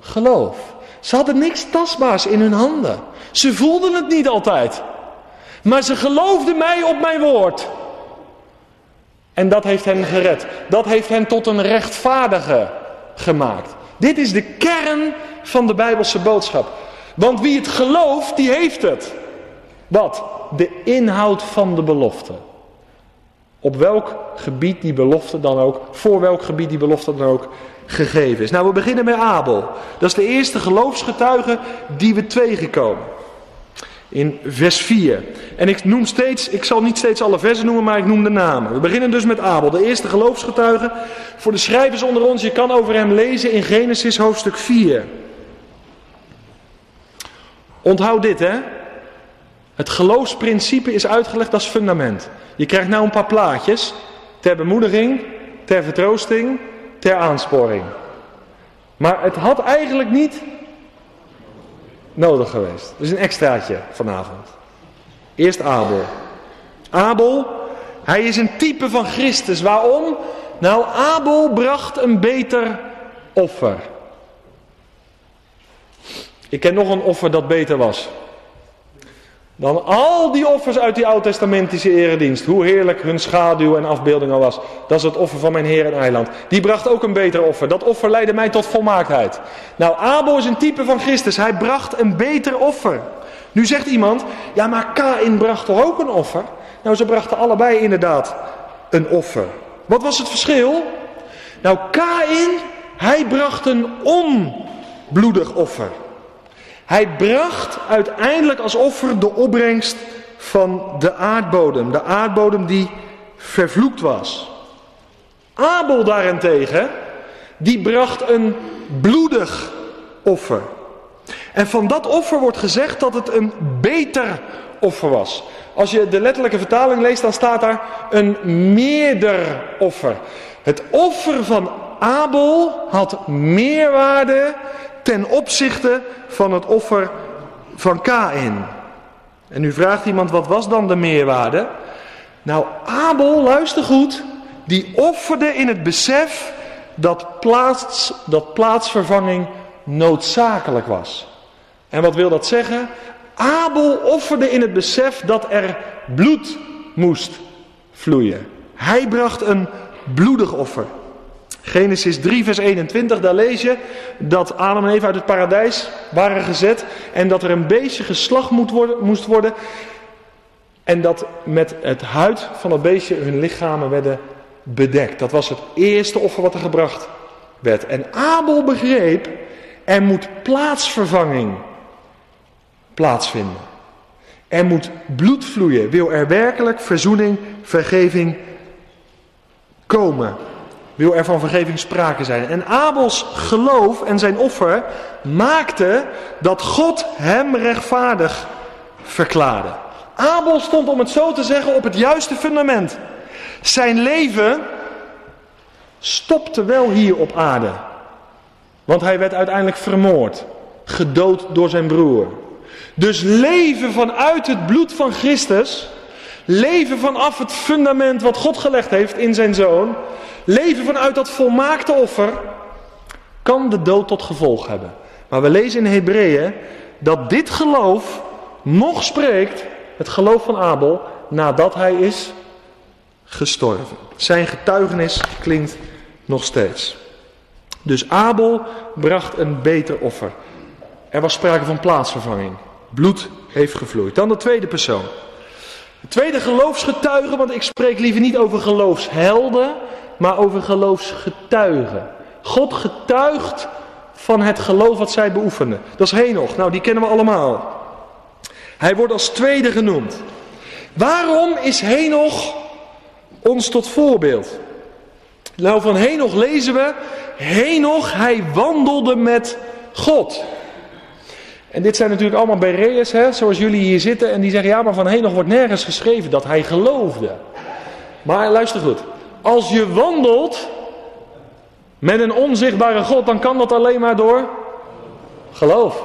S1: geloof. Ze hadden niks tastbaars in hun handen. Ze voelden het niet altijd. Maar ze geloofden mij op mijn woord. En dat heeft hen gered. Dat heeft hen tot een rechtvaardige gemaakt. Dit is de kern van de Bijbelse boodschap. Want wie het gelooft, die heeft het. Wat? De inhoud van de belofte. Op welk gebied die belofte dan ook, voor welk gebied die belofte dan ook gegeven is. Nou, we beginnen met Abel. Dat is de eerste geloofsgetuige die we tegenkomen. In vers 4. En ik noem steeds, ik zal niet steeds alle versen noemen, maar ik noem de namen. We beginnen dus met Abel, de eerste geloofsgetuige. Voor de schrijvers onder ons, je kan over hem lezen in Genesis hoofdstuk 4. Onthoud dit hè. Het geloofsprincipe is uitgelegd als fundament. Je krijgt nou een paar plaatjes. Ter bemoediging, ter vertroosting, ter aansporing. Maar het had eigenlijk niet nodig geweest. Dus een extraatje vanavond. Eerst Abel. Abel, hij is een type van Christus. Waarom? Nou, Abel bracht een beter offer. Ik ken nog een offer dat beter was. Dan al die offers uit die oud-testamentische eredienst. Hoe heerlijk hun schaduw en afbeelding al was. Dat is het offer van mijn Heer en Eiland. Die bracht ook een beter offer. Dat offer leidde mij tot volmaaktheid. Nou, Abel is een type van Christus. Hij bracht een beter offer. Nu zegt iemand, ja maar Kain bracht toch ook een offer? Nou, ze brachten allebei inderdaad een offer. Wat was het verschil? Nou, Kain, hij bracht een onbloedig offer. Hij bracht uiteindelijk als offer de opbrengst van de aardbodem. De aardbodem die vervloekt was. Abel daarentegen, die bracht een bloedig offer. En van dat offer wordt gezegd dat het een beter offer was. Als je de letterlijke vertaling leest, dan staat daar een meerder offer. Het offer van Abel had meerwaarde ten opzichte van het offer van Kain. En nu vraagt iemand, wat was dan de meerwaarde? Nou, Abel, luister goed, die offerde in het besef dat, plaats, dat plaatsvervanging noodzakelijk was. En wat wil dat zeggen? Abel offerde in het besef dat er bloed moest vloeien. Hij bracht een bloedig offer. Genesis 3, vers 21, daar lees je dat Adam en Eva uit het paradijs waren gezet en dat er een beestje geslacht moet worden, moest worden. En dat met het huid van het beestje hun lichamen werden bedekt. Dat was het eerste offer wat er gebracht werd. En Abel begreep, er moet plaatsvervanging plaatsvinden. Er moet bloed vloeien. Wil er werkelijk verzoening, vergeving komen? Wil er van vergeving sprake zijn. En Abels geloof en zijn offer maakte dat God hem rechtvaardig verklaarde. Abel stond, om het zo te zeggen, op het juiste fundament. Zijn leven stopte wel hier op aarde. Want hij werd uiteindelijk vermoord, gedood door zijn broer. Dus leven vanuit het bloed van Christus, leven vanaf het fundament wat God gelegd heeft in zijn zoon, Leven vanuit dat volmaakte offer kan de dood tot gevolg hebben. Maar we lezen in Hebreeën dat dit geloof nog spreekt, het geloof van Abel, nadat hij is gestorven. Zijn getuigenis klinkt nog steeds. Dus Abel bracht een beter offer. Er was sprake van plaatsvervanging. Bloed heeft gevloeid. Dan de tweede persoon. De tweede geloofsgetuige, want ik spreek liever niet over geloofshelden, maar over geloofsgetuigen. God getuigt van het geloof wat zij beoefenen. Dat is Henoch. Nou, die kennen we allemaal. Hij wordt als tweede genoemd. Waarom is Henoch ons tot voorbeeld? Nou, van Henoch lezen we, Henoch, hij wandelde met God. En dit zijn natuurlijk allemaal Bereërs, hè, zoals jullie hier zitten. En die zeggen, ja, maar van Henoch wordt nergens geschreven dat hij geloofde. Maar luister goed. Als je wandelt met een onzichtbare God, dan kan dat alleen maar door geloof.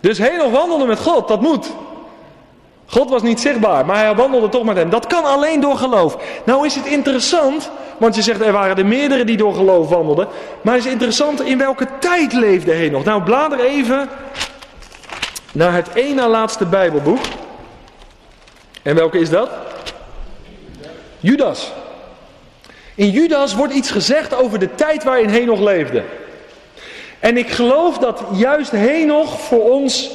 S1: Dus Henoch wandelde met God, dat moet. God was niet zichtbaar, maar hij wandelde toch met hem. Dat kan alleen door geloof. Nou is het interessant, want je zegt er waren er meerdere die door geloof wandelden. Maar het is interessant in welke tijd leefde Henoch. Nou blader even naar het één na laatste Bijbelboek. En welke is dat? Judas. In Judas wordt iets gezegd over de tijd waarin Henoch leefde. En ik geloof dat juist Henoch voor ons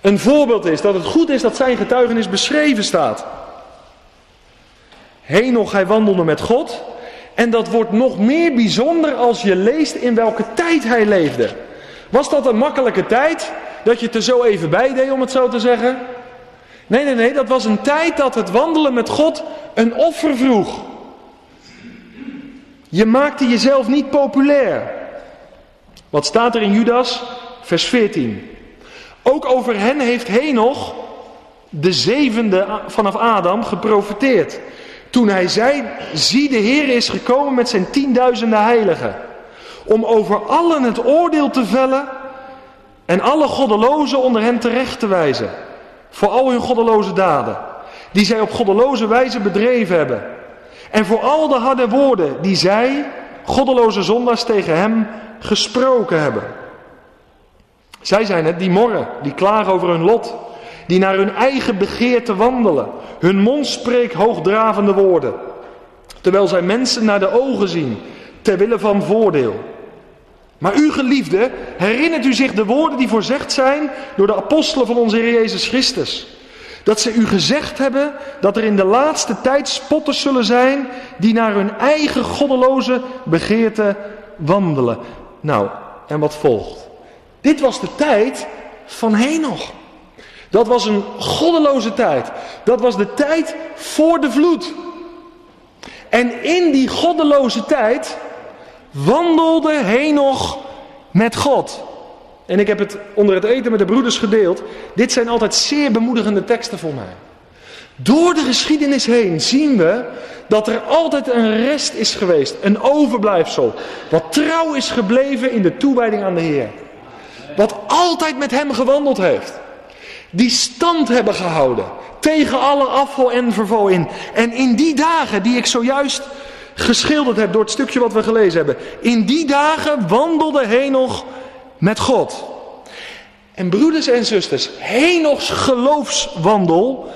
S1: een voorbeeld is. Dat het goed is dat zijn getuigenis beschreven staat. Henoch, hij wandelde met God. En dat wordt nog meer bijzonder als je leest in welke tijd hij leefde. Was dat een makkelijke tijd? Dat je het er zo even bij deed, om het zo te zeggen? Nee, nee, nee. Dat was een tijd dat het wandelen met God een offer vroeg. Je maakte jezelf niet populair. Wat staat er in Judas? Vers 14. Ook over hen heeft Henoch, de zevende vanaf Adam, geprofiteerd. Toen hij zei, zie de Heer is gekomen met zijn tienduizenden heiligen. Om over allen het oordeel te vellen en alle goddelozen onder hen terecht te wijzen. Voor al hun goddeloze daden. Die zij op goddeloze wijze bedreven hebben. En voor al de harde woorden die zij, goddeloze zondaars, tegen hem gesproken hebben. Zij zijn het die morren, die klagen over hun lot, die naar hun eigen begeerte wandelen. Hun mond spreekt hoogdravende woorden, terwijl zij mensen naar de ogen zien, ter wille van voordeel. Maar u geliefde, herinnert u zich de woorden die voorzegd zijn door de apostelen van onze Heer Jezus Christus. Dat ze u gezegd hebben dat er in de laatste tijd spotters zullen zijn die naar hun eigen goddeloze begeerte wandelen. Nou, en wat volgt? Dit was de tijd van Henoch. Dat was een goddeloze tijd. Dat was de tijd voor de vloed. En in die goddeloze tijd wandelde Henoch met God. En ik heb het onder het eten met de broeders gedeeld. Dit zijn altijd zeer bemoedigende teksten voor mij. Door de geschiedenis heen zien we dat er altijd een rest is geweest, een overblijfsel, wat trouw is gebleven in de toewijding aan de Heer. Wat altijd met Hem gewandeld heeft. Die stand hebben gehouden tegen alle afval en verval in. En in die dagen die ik zojuist geschilderd heb door het stukje wat we gelezen hebben. In die dagen wandelde Henoch met God. En broeders en zusters, Henochs geloofswandel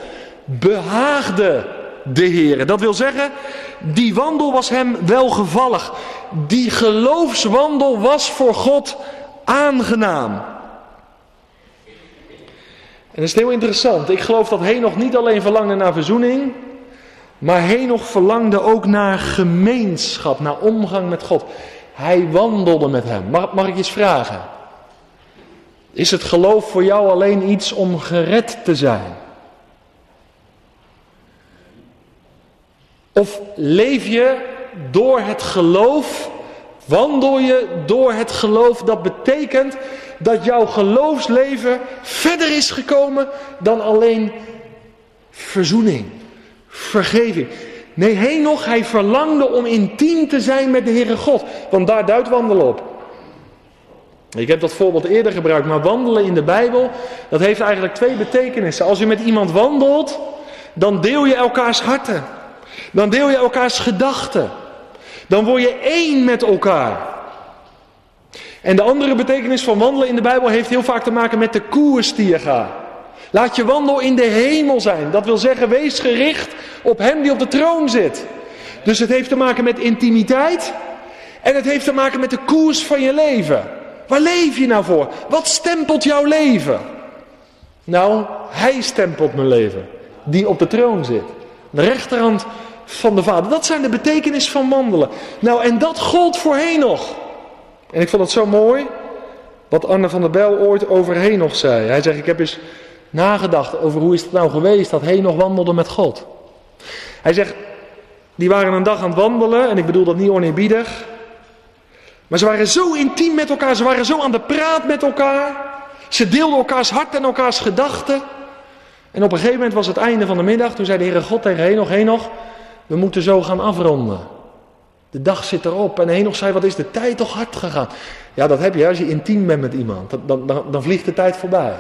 S1: behaagde de Heer. Dat wil zeggen, die wandel was hem welgevallig. Die geloofswandel was voor God aangenaam. En dat is heel interessant. Ik geloof dat Henoch niet alleen verlangde naar verzoening, maar Henoch verlangde ook naar gemeenschap, naar omgang met God. Hij wandelde met hem. Mag, mag ik iets vragen? Is het geloof voor jou alleen iets om gered te zijn? Of leef je door het geloof, wandel je door het geloof, dat betekent dat jouw geloofsleven verder is gekomen dan alleen verzoening, vergeving. Nee, Henoch, hij verlangde om intiem te zijn met de Heere God, want daar duidt wandelen op. Ik heb dat voorbeeld eerder gebruikt, maar wandelen in de Bijbel, dat heeft eigenlijk twee betekenissen. Als je met iemand wandelt, dan deel je elkaars harten. Dan deel je elkaars gedachten. Dan word je één met elkaar. En de andere betekenis van wandelen in de Bijbel heeft heel vaak te maken met de koers die je gaat. Laat je wandel in de hemel zijn. Dat wil zeggen, wees gericht op Hem die op de troon zit. Dus het heeft te maken met intimiteit. En het heeft te maken met de koers van je leven. Waar leef je nou voor? Wat stempelt jouw leven? Nou, Hij stempelt mijn leven. die op de troon zit. De rechterhand van de Vader. Dat zijn de betekenis van wandelen. Nou, en dat gold voor Henoch. En ik vond het zo mooi wat Anne van der Bel ooit over Henoch zei. Hij zegt, ik heb eens nagedacht over hoe is het nou geweest dat Henoch wandelde met God. Hij zegt, die waren een dag aan het wandelen, en ik bedoel dat niet oneerbiedig. Maar ze waren zo intiem met elkaar, ze waren zo aan de praat met elkaar. Ze deelden elkaars hart en elkaars gedachten. En op een gegeven moment was het einde van de middag, toen zei de Heere God tegen Henoch, Henoch, we moeten zo gaan afronden. De dag zit erop. En Henoch zei, wat is de tijd toch hard gegaan. Ja, dat heb je als je intiem bent met iemand. Dan, dan, dan vliegt de tijd voorbij.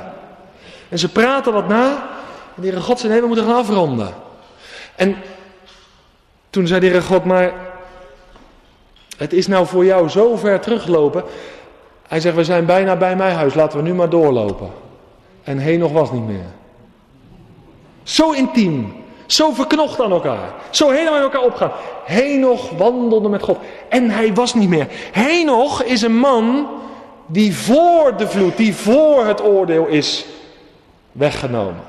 S1: En ze praten wat na. En de Heere God zei, nee, we moeten gaan afronden. En toen zei de Heere God, maar het is nou voor jou zo ver teruglopen. Hij zegt, we zijn bijna bij mijn huis, laten we nu maar doorlopen. En Henoch was niet meer. Zo intiem. Zo verknocht aan elkaar. Zo helemaal in elkaar opgaan. Henoch wandelde met God. En hij was niet meer. Henoch is een man die voor de vloed, die voor het oordeel is weggenomen.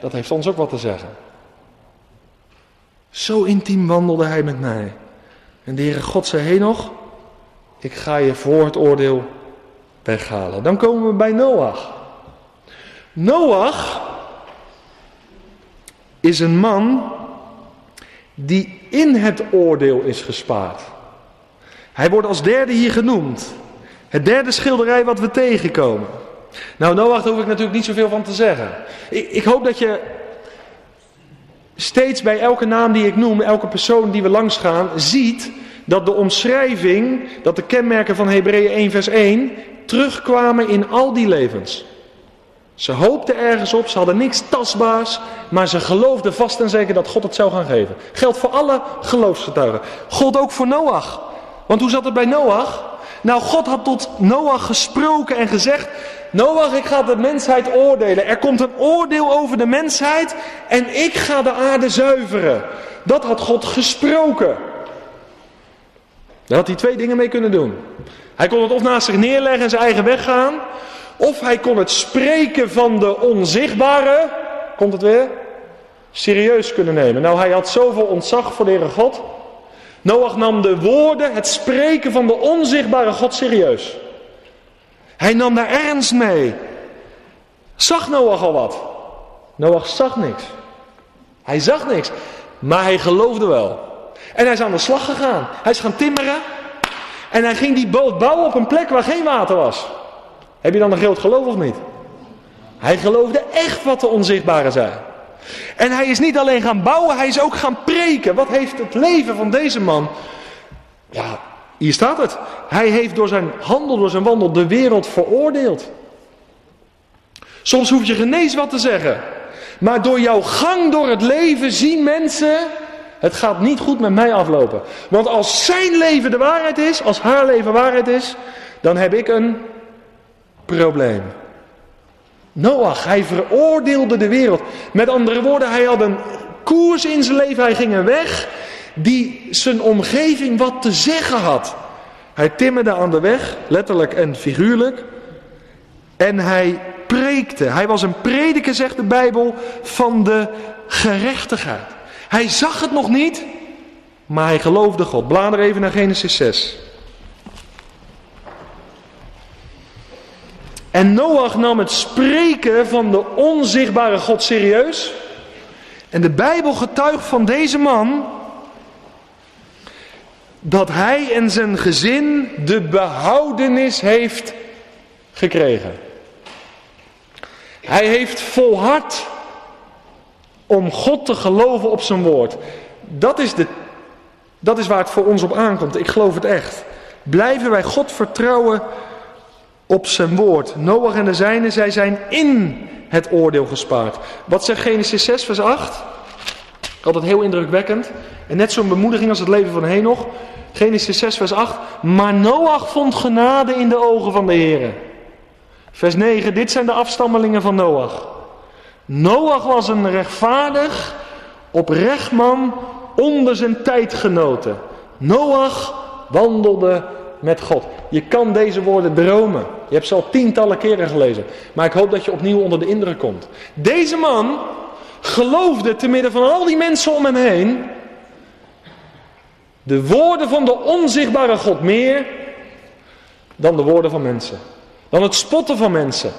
S1: Dat heeft ons ook wat te zeggen. Zo intiem wandelde hij met mij. En de Heere God zei, Henoch, ik ga je voor het oordeel weghalen. Dan komen we bij Noach. Noach is een man die in het oordeel is gespaard. Hij wordt als derde hier genoemd. Het derde schilderij wat we tegenkomen. Nou, Noach hoef ik natuurlijk niet zoveel van te zeggen. Ik, ik hoop dat je steeds bij elke naam die ik noem, elke persoon die we langs gaan, ziet dat de omschrijving, dat de kenmerken van Hebreeën 1 vers 1 terugkwamen in al die levens. Ze hoopten ergens op, ze hadden niks tastbaars, maar ze geloofden vast en zeker dat God het zou gaan geven. Geldt voor alle geloofsgetuigen. God ook voor Noach. Want hoe zat het bij Noach? Nou, God had tot Noach gesproken en gezegd: Noach, ik ga de mensheid oordelen. Er komt een oordeel over de mensheid en ik ga de aarde zuiveren. Dat had God gesproken. Daar had hij twee dingen mee kunnen doen. Hij kon het of naast zich neerleggen en zijn eigen weg gaan. Of hij kon het spreken van de onzichtbare, komt het weer, serieus kunnen nemen. Nou, hij had zoveel ontzag voor de Heere God. Noach nam de woorden, het spreken van de onzichtbare God serieus. Hij nam daar ernst mee. Zag Noach al wat? Noach zag niks. Hij zag niks, maar hij geloofde wel. En hij is aan de slag gegaan. Hij is gaan timmeren. En hij ging die boot bouwen op een plek waar geen water was. Heb je dan een groot geloof of niet? Hij geloofde echt wat de onzichtbare zei. En hij is niet alleen gaan bouwen, hij is ook gaan preken. Wat heeft het leven van deze man? Ja, hier staat het. Hij heeft door zijn handel, door zijn wandel de wereld veroordeeld. Soms hoef je genees wat te zeggen. Maar door jouw gang door het leven zien mensen, het gaat niet goed met mij aflopen. Want als zijn leven de waarheid is, als haar leven waarheid is, dan heb ik een probleem. Noach, hij veroordeelde de wereld. Met andere woorden, hij had een koers in zijn leven, hij ging een weg die zijn omgeving wat te zeggen had. Hij timmerde aan de weg, letterlijk en figuurlijk. En hij preekte. Hij was een prediker, zegt de Bijbel, van de gerechtigheid. Hij zag het nog niet, maar hij geloofde God. Blader even naar Genesis 6. En Noach nam het spreken van de onzichtbare God serieus. En de Bijbel getuigt van deze man dat hij en zijn gezin de behoudenis heeft gekregen. Hij heeft volhard om God te geloven op zijn woord. Dat is, de, dat is waar het voor ons op aankomt. Ik geloof het echt. Blijven wij God vertrouwen op zijn woord. Noach en de zijnen, zij zijn in het oordeel gespaard. Wat zegt Genesis 6 vers 8? Altijd heel indrukwekkend. En net zo'n bemoediging als het leven van Henoch. Genesis 6 vers 8. Maar Noach vond genade in de ogen van de Heer. Vers 9. Dit zijn de afstammelingen van Noach. Noach was een rechtvaardig, oprecht man onder zijn tijdgenoten. Noach wandelde met God. Je kan deze woorden dromen. Je hebt ze al tientallen keren gelezen. Maar ik hoop dat je opnieuw onder de indruk komt. Deze man geloofde te midden van al die mensen om hem heen de woorden van de onzichtbare God meer dan de woorden van mensen. Dan het spotten van mensen.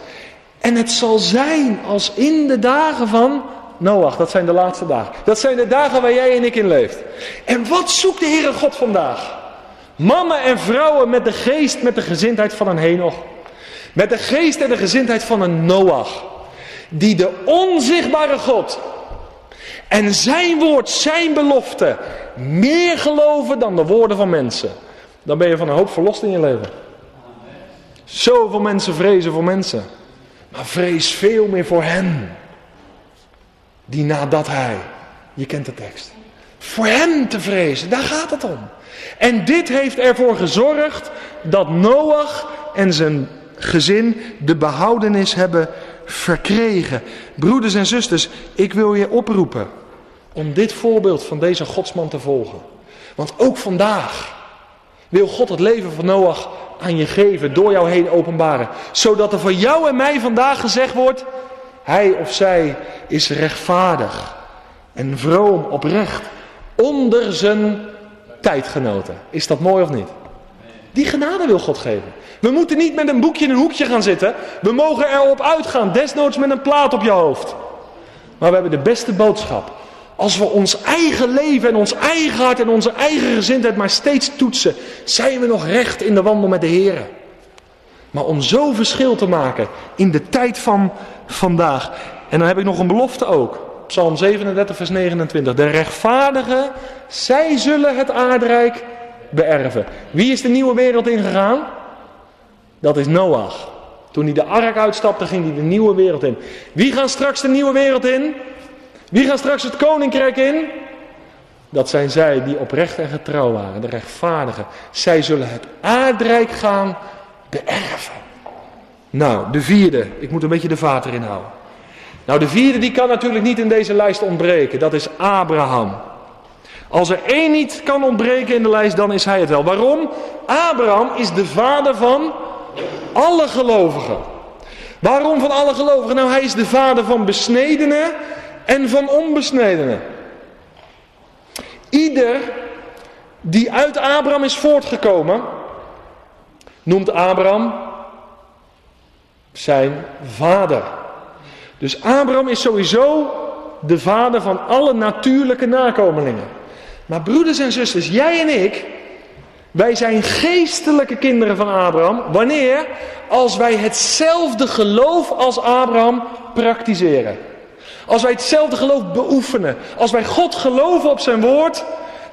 S1: En het zal zijn als in de dagen van Noach. Dat zijn de laatste dagen. Dat zijn de dagen waar jij en ik in leeft. En wat zoekt de Heere God vandaag? Mannen en vrouwen met de geest, met de gezindheid van een Henoch. Met de geest en de gezindheid van een Noach. Die de onzichtbare God en zijn woord, zijn belofte, meer geloven dan de woorden van mensen. Dan ben je van een hoop verlost in je leven. Zoveel mensen vrezen voor mensen. Maar vrees veel meer voor hen. Die nadat hij, je kent de tekst, voor hem te vrezen, daar gaat het om. En dit heeft ervoor gezorgd dat Noach en zijn gezin de behoudenis hebben verkregen. Broeders en zusters, ik wil je oproepen om dit voorbeeld van deze godsman te volgen. Want ook vandaag wil God het leven van Noach aan je geven, door jou heen openbaren. Zodat er voor jou en mij vandaag gezegd wordt, hij of zij is rechtvaardig en vroom, oprecht, onder zijn Is dat mooi of niet? Die genade wil God geven. We moeten niet met een boekje in een hoekje gaan zitten. We mogen erop uitgaan, desnoods met een plaat op je hoofd. Maar we hebben de beste boodschap. Als we ons eigen leven en ons eigen hart en onze eigen gezindheid maar steeds toetsen, zijn we nog recht in de wandel met de Heer. Maar om zo verschil te maken in de tijd van vandaag. En dan heb ik nog een belofte ook. Psalm 37, vers 29. De rechtvaardigen, zij zullen het aardrijk beërven. Wie is de nieuwe wereld ingegaan? Dat is Noach. Toen hij de ark uitstapte, ging hij de nieuwe wereld in. Wie gaan straks de nieuwe wereld in? Wie gaat straks het koninkrijk in? Dat zijn zij die oprecht en getrouw waren, de rechtvaardigen. Zij zullen het aardrijk gaan beërven. Nou, de vierde. Ik moet een beetje de vader inhouden. Nou, de vierde die kan natuurlijk niet in deze lijst ontbreken. Dat is Abraham. Als er één niet kan ontbreken in de lijst, dan is hij het wel. Waarom? Abraham is de vader van alle gelovigen. Waarom van alle gelovigen? Nou, hij is de vader van besnedenen en van onbesnedenen. Ieder die uit Abraham is voortgekomen, noemt Abraham zijn vader. Dus Abraham is sowieso de vader van alle natuurlijke nakomelingen. Maar broeders en zusters, jij en ik, wij zijn geestelijke kinderen van Abraham. Wanneer? Als wij hetzelfde geloof als Abraham praktiseren. Als wij hetzelfde geloof beoefenen, als wij God geloven op zijn woord,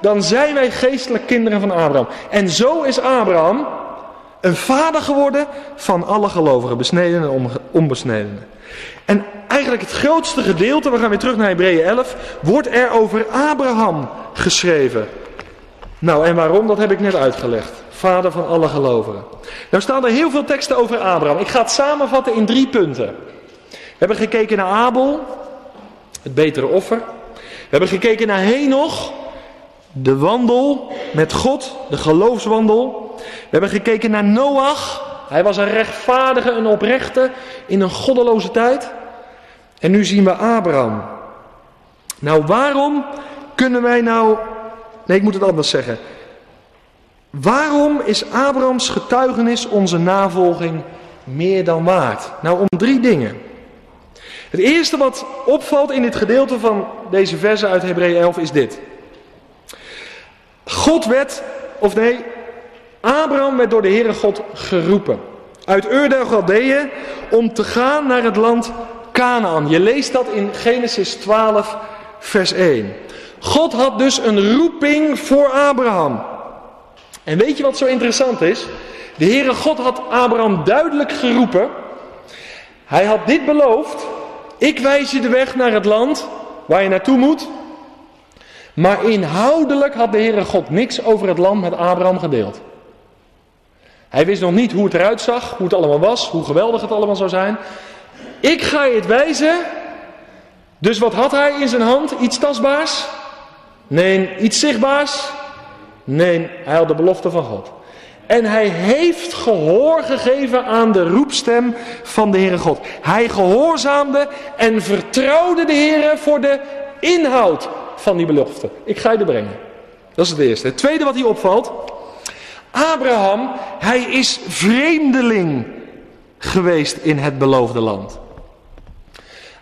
S1: dan zijn wij geestelijk kinderen van Abraham. En zo is Abraham een vader geworden van alle gelovigen, besneden en onbesnedenen. En eigenlijk het grootste gedeelte, we gaan weer terug naar Hebreeën 11, wordt er over Abraham geschreven. Nou, en waarom, dat heb ik net uitgelegd. Vader van alle gelovigen. Nou staan er heel veel teksten over Abraham. Ik ga het samenvatten in drie punten. We hebben gekeken naar Abel, het betere offer. We hebben gekeken naar Henoch, de wandel met God, de geloofswandel. We hebben gekeken naar Noach. Hij was een rechtvaardige, een oprechte in een goddeloze tijd. En nu zien we Abraham. Nou, waarom kunnen wij nou. Nee, ik moet het anders zeggen. Waarom is Abrahams getuigenis onze navolging meer dan waard? Nou, om drie dingen. Het eerste wat opvalt in dit gedeelte van deze versen uit Hebreeën 11 is dit. God werd, of nee, Abraham werd door de Heere God geroepen. Uit Ur der Galdeeën om te gaan naar het land Canaan. Je leest dat in Genesis 12 vers 1. God had dus een roeping voor Abraham. En weet je wat zo interessant is? De Heere God had Abraham duidelijk geroepen. Hij had dit beloofd ik wijs je de weg naar het land waar je naartoe moet. Maar inhoudelijk had de Heere God niks over het land met Abraham gedeeld. Hij wist nog niet hoe het eruit zag, hoe het allemaal was, hoe geweldig het allemaal zou zijn. Ik ga je het wijzen. Dus wat had hij in zijn hand? Iets tastbaars? Nee, iets zichtbaars? Nee, hij had de belofte van God. En hij heeft gehoor gegeven aan de roepstem van de Heere God. Hij gehoorzaamde en vertrouwde de Heere voor de inhoud van die belofte. Ik ga je er brengen. Dat is het eerste. Het tweede wat hier opvalt. Abraham, hij is vreemdeling geweest in het beloofde land.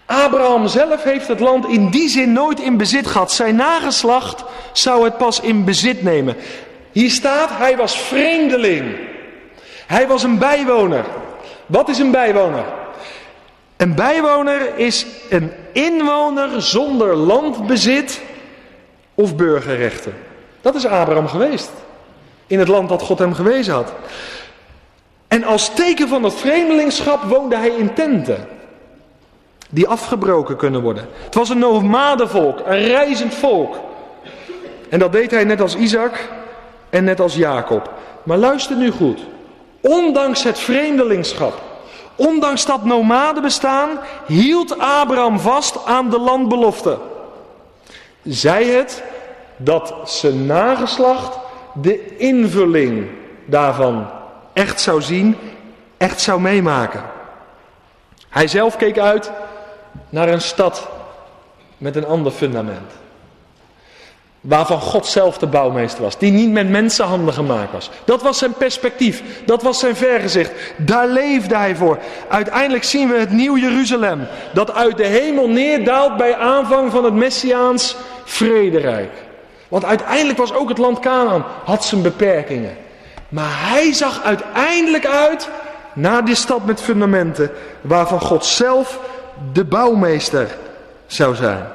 S1: Abraham zelf heeft het land in die zin nooit in bezit gehad. Zijn nageslacht zou het pas in bezit nemen. Hier staat, hij was vreemdeling. Hij was een bijwoner. Wat is een bijwoner? Een bijwoner is een inwoner zonder landbezit of burgerrechten. Dat is Abraham geweest. In het land dat God hem gewezen had. En als teken van het vreemdelingschap woonde hij in tenten. Die afgebroken kunnen worden. Het was een nomadenvolk, een reizend volk. En dat deed hij net als Isaac en net als Jacob. Maar luister nu goed. Ondanks het vreemdelingschap, ondanks dat nomadenbestaan, hield Abraham vast aan de landbelofte. Zij het dat zijn nageslacht de invulling daarvan echt zou zien, echt zou meemaken. Hij zelf keek uit naar een stad met een ander fundament. Waarvan God zelf de bouwmeester was. Die niet met mensenhanden gemaakt was. Dat was zijn perspectief. Dat was zijn vergezicht. Daar leefde hij voor. Uiteindelijk zien we het nieuw Jeruzalem. Dat uit de hemel neerdaalt bij aanvang van het Messiaans vrederijk. Want uiteindelijk was ook het land Canaan. Had zijn beperkingen. Maar hij zag uiteindelijk uit naar die stad met fundamenten. Waarvan God zelf de bouwmeester zou zijn.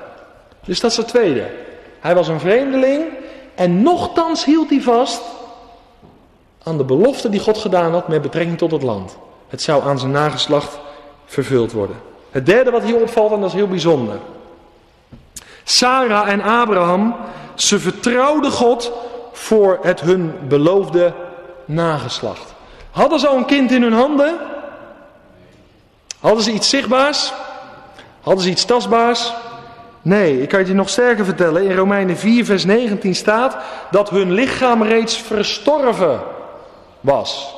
S1: Dus dat is het tweede. Hij was een vreemdeling en nochtans hield hij vast aan de belofte die God gedaan had met betrekking tot het land. Het zou aan zijn nageslacht vervuld worden. Het derde wat hier opvalt, en dat is heel bijzonder. Sarah en Abraham, ze vertrouwden God voor het hun beloofde nageslacht. Hadden ze al een kind in hun handen? Hadden ze iets zichtbaars? Hadden ze iets tastbaars? Nee, ik kan je nog sterker vertellen. In Romeinen 4, vers 19 staat dat hun lichaam reeds verstorven was.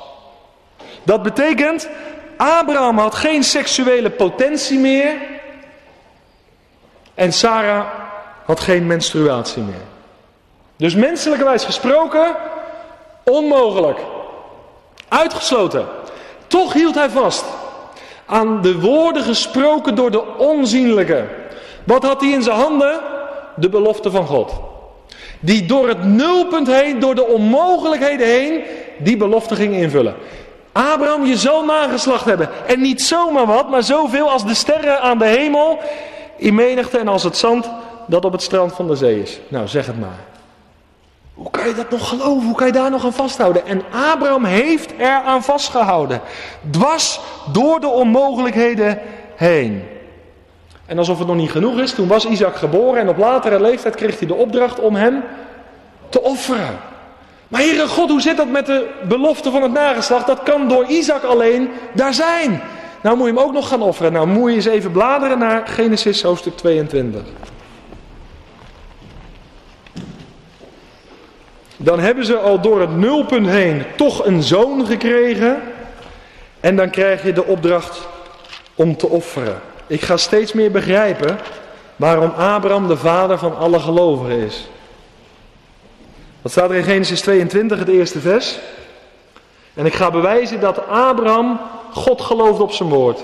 S1: Dat betekent, Abraham had geen seksuele potentie meer. En Sarah had geen menstruatie meer. Dus menselijkerwijs gesproken, onmogelijk. Uitgesloten. Toch hield hij vast aan de woorden gesproken door de onzienlijke. Wat had hij in zijn handen? De belofte van God. Die door het nulpunt heen, door de onmogelijkheden heen, die belofte ging invullen. Abraham, je zal nageslacht hebben. En niet zomaar wat, maar zoveel als de sterren aan de hemel, in menigte en als het zand dat op het strand van de zee is. Nou, zeg het maar. Hoe kan je dat nog geloven? Hoe kan je daar nog aan vasthouden? En Abraham heeft er aan vastgehouden. Dwars door de onmogelijkheden heen. En alsof het nog niet genoeg is, toen was Isaac geboren en op latere leeftijd kreeg hij de opdracht om hem te offeren. Maar Heere God, hoe zit dat met de belofte van het nageslacht? Dat kan door Isaac alleen daar zijn. Nou moet je hem ook nog gaan offeren. Nou moet je eens even bladeren naar Genesis hoofdstuk 22. Dan hebben ze al door het nulpunt heen toch een zoon gekregen. En dan krijg je de opdracht om te offeren. Ik ga steeds meer begrijpen waarom Abraham de vader van alle gelovigen is. Wat staat er in Genesis 22, het eerste vers? En ik ga bewijzen dat Abraham God geloofde op zijn woord.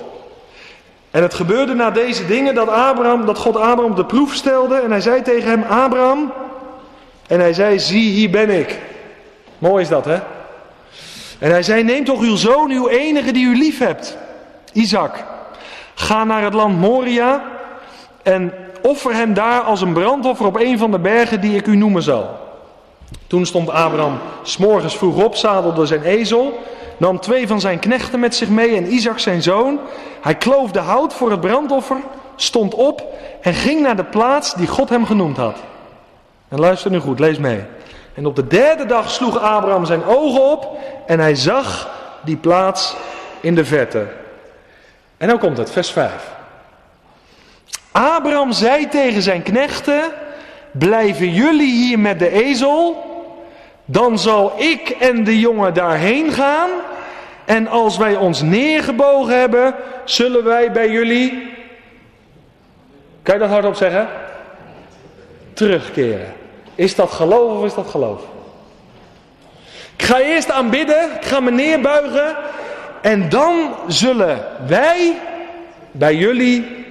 S1: En het gebeurde na deze dingen dat, Abraham, dat God Abraham op de proef stelde. En hij zei tegen hem, Abraham. En hij zei, zie hier ben ik. Mooi is dat hè. En hij zei, neem toch uw zoon, uw enige die u lief hebt. Isaac. Ga naar het land Moria en offer hem daar als een brandoffer op een van de bergen die ik u noemen zal. Toen stond Abraham s'morgens vroeg op, zadelde zijn ezel, nam twee van zijn knechten met zich mee en Isaac zijn zoon. Hij kloof de hout voor het brandoffer, stond op en ging naar de plaats die God hem genoemd had. En luister nu goed, lees mee. En op de derde dag sloeg Abraham zijn ogen op en hij zag die plaats in de verte. En dan komt het, vers 5. Abraham zei tegen zijn knechten: Blijven jullie hier met de ezel? dan zal ik en de jongen daarheen gaan. En als wij ons neergebogen hebben, zullen wij bij jullie. Kan je dat hardop zeggen? Terugkeren. Is dat geloof of is dat geloof? Ik ga eerst aanbidden, ik ga me neerbuigen. En dan zullen wij bij jullie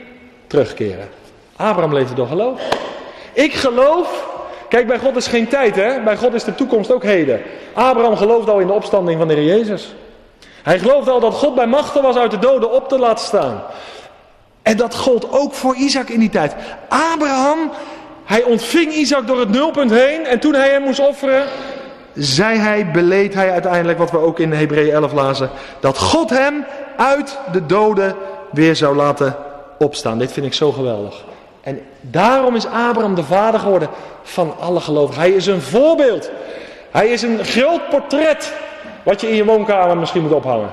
S1: terugkeren. Abraham leefde door geloof. Ik geloof. Kijk, bij God is geen tijd, hè? Bij God is de toekomst ook heden. Abraham geloofde al in de opstanding van de Heer Jezus. Hij geloofde al dat God bij machten was uit de doden op te laten staan. En dat gold ook voor Isaac in die tijd. Abraham, hij ontving Isaac door het nulpunt heen. En toen hij hem moest offeren, zei hij, beleed hij uiteindelijk, wat we ook in Hebreeën 11 lazen, dat God hem uit de doden weer zou laten opstaan. Dit vind ik zo geweldig. En daarom is Abraham de vader geworden van alle gelovigen. Hij is een voorbeeld. Hij is een groot portret wat je in je woonkamer misschien moet ophangen.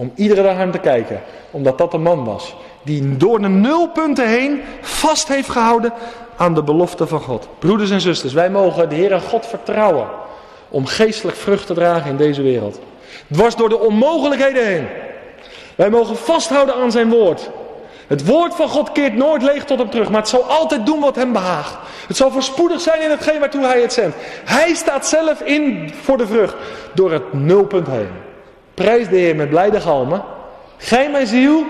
S1: Om iedere dag naar hem te kijken. Omdat dat een man was. Die door de nulpunten heen vast heeft gehouden aan de belofte van God. Broeders en zusters, wij mogen de Heer God vertrouwen. Om geestelijk vrucht te dragen in deze wereld. Dwars door de onmogelijkheden heen. Wij mogen vasthouden aan zijn woord. Het woord van God keert nooit leeg tot hem terug, maar het zal altijd doen wat hem behaagt. Het zal voorspoedig zijn in hetgeen waartoe hij het zendt. Hij staat zelf in voor de vrucht door het nulpunt heen. Prijs de Heer met blijde galmen. Gij mijn ziel,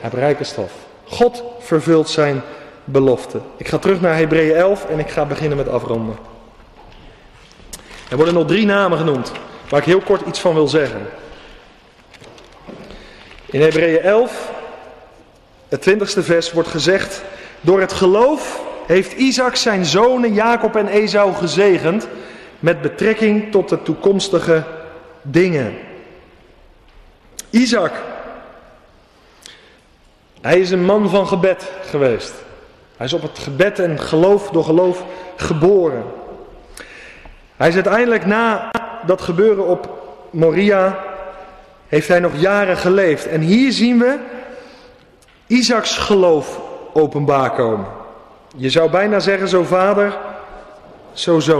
S1: heb rijke stof. God vervult zijn belofte. Ik ga terug naar Hebreeën 11 en ik ga beginnen met afronden. Er worden nog drie namen genoemd, waar ik heel kort iets van wil zeggen. In Hebreeën 11, het twintigste vers, wordt gezegd: Door het geloof heeft Isaac zijn zonen Jacob en Esau gezegend met betrekking tot de toekomstige dingen. Isaac, hij is een man van gebed geweest. Hij is op het gebed en geloof door geloof geboren. Hij is uiteindelijk na dat gebeuren op Moria, heeft hij nog jaren geleefd. En hier zien we Isaacs geloof openbaar komen. Je zou bijna zeggen, zo vader,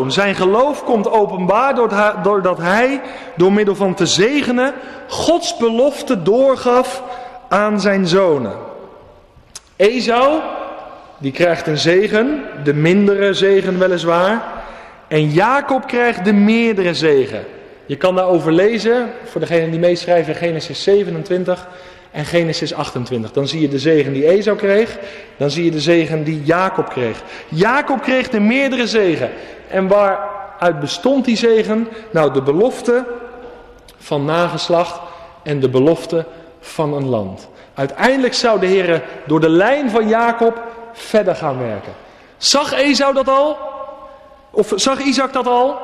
S1: Zijn geloof komt openbaar doordat hij, door middel van te zegenen, Gods belofte doorgaf aan zijn zonen. Esau, die krijgt een zegen, de mindere zegen weliswaar. En Jacob krijgt de meerdere zegen. Je kan daarover lezen, voor degenen die meeschrijven, Genesis 27 en Genesis 28. Dan zie je de zegen die Esau kreeg, dan zie je de zegen die Jacob kreeg. Jacob kreeg de meerdere zegen. En waaruit bestond die zegen? Nou, de belofte van nageslacht en de belofte van een land. Uiteindelijk zou de Heer door de lijn van Jacob verder gaan werken. Zag Esau dat al? Of zag Isaac dat al?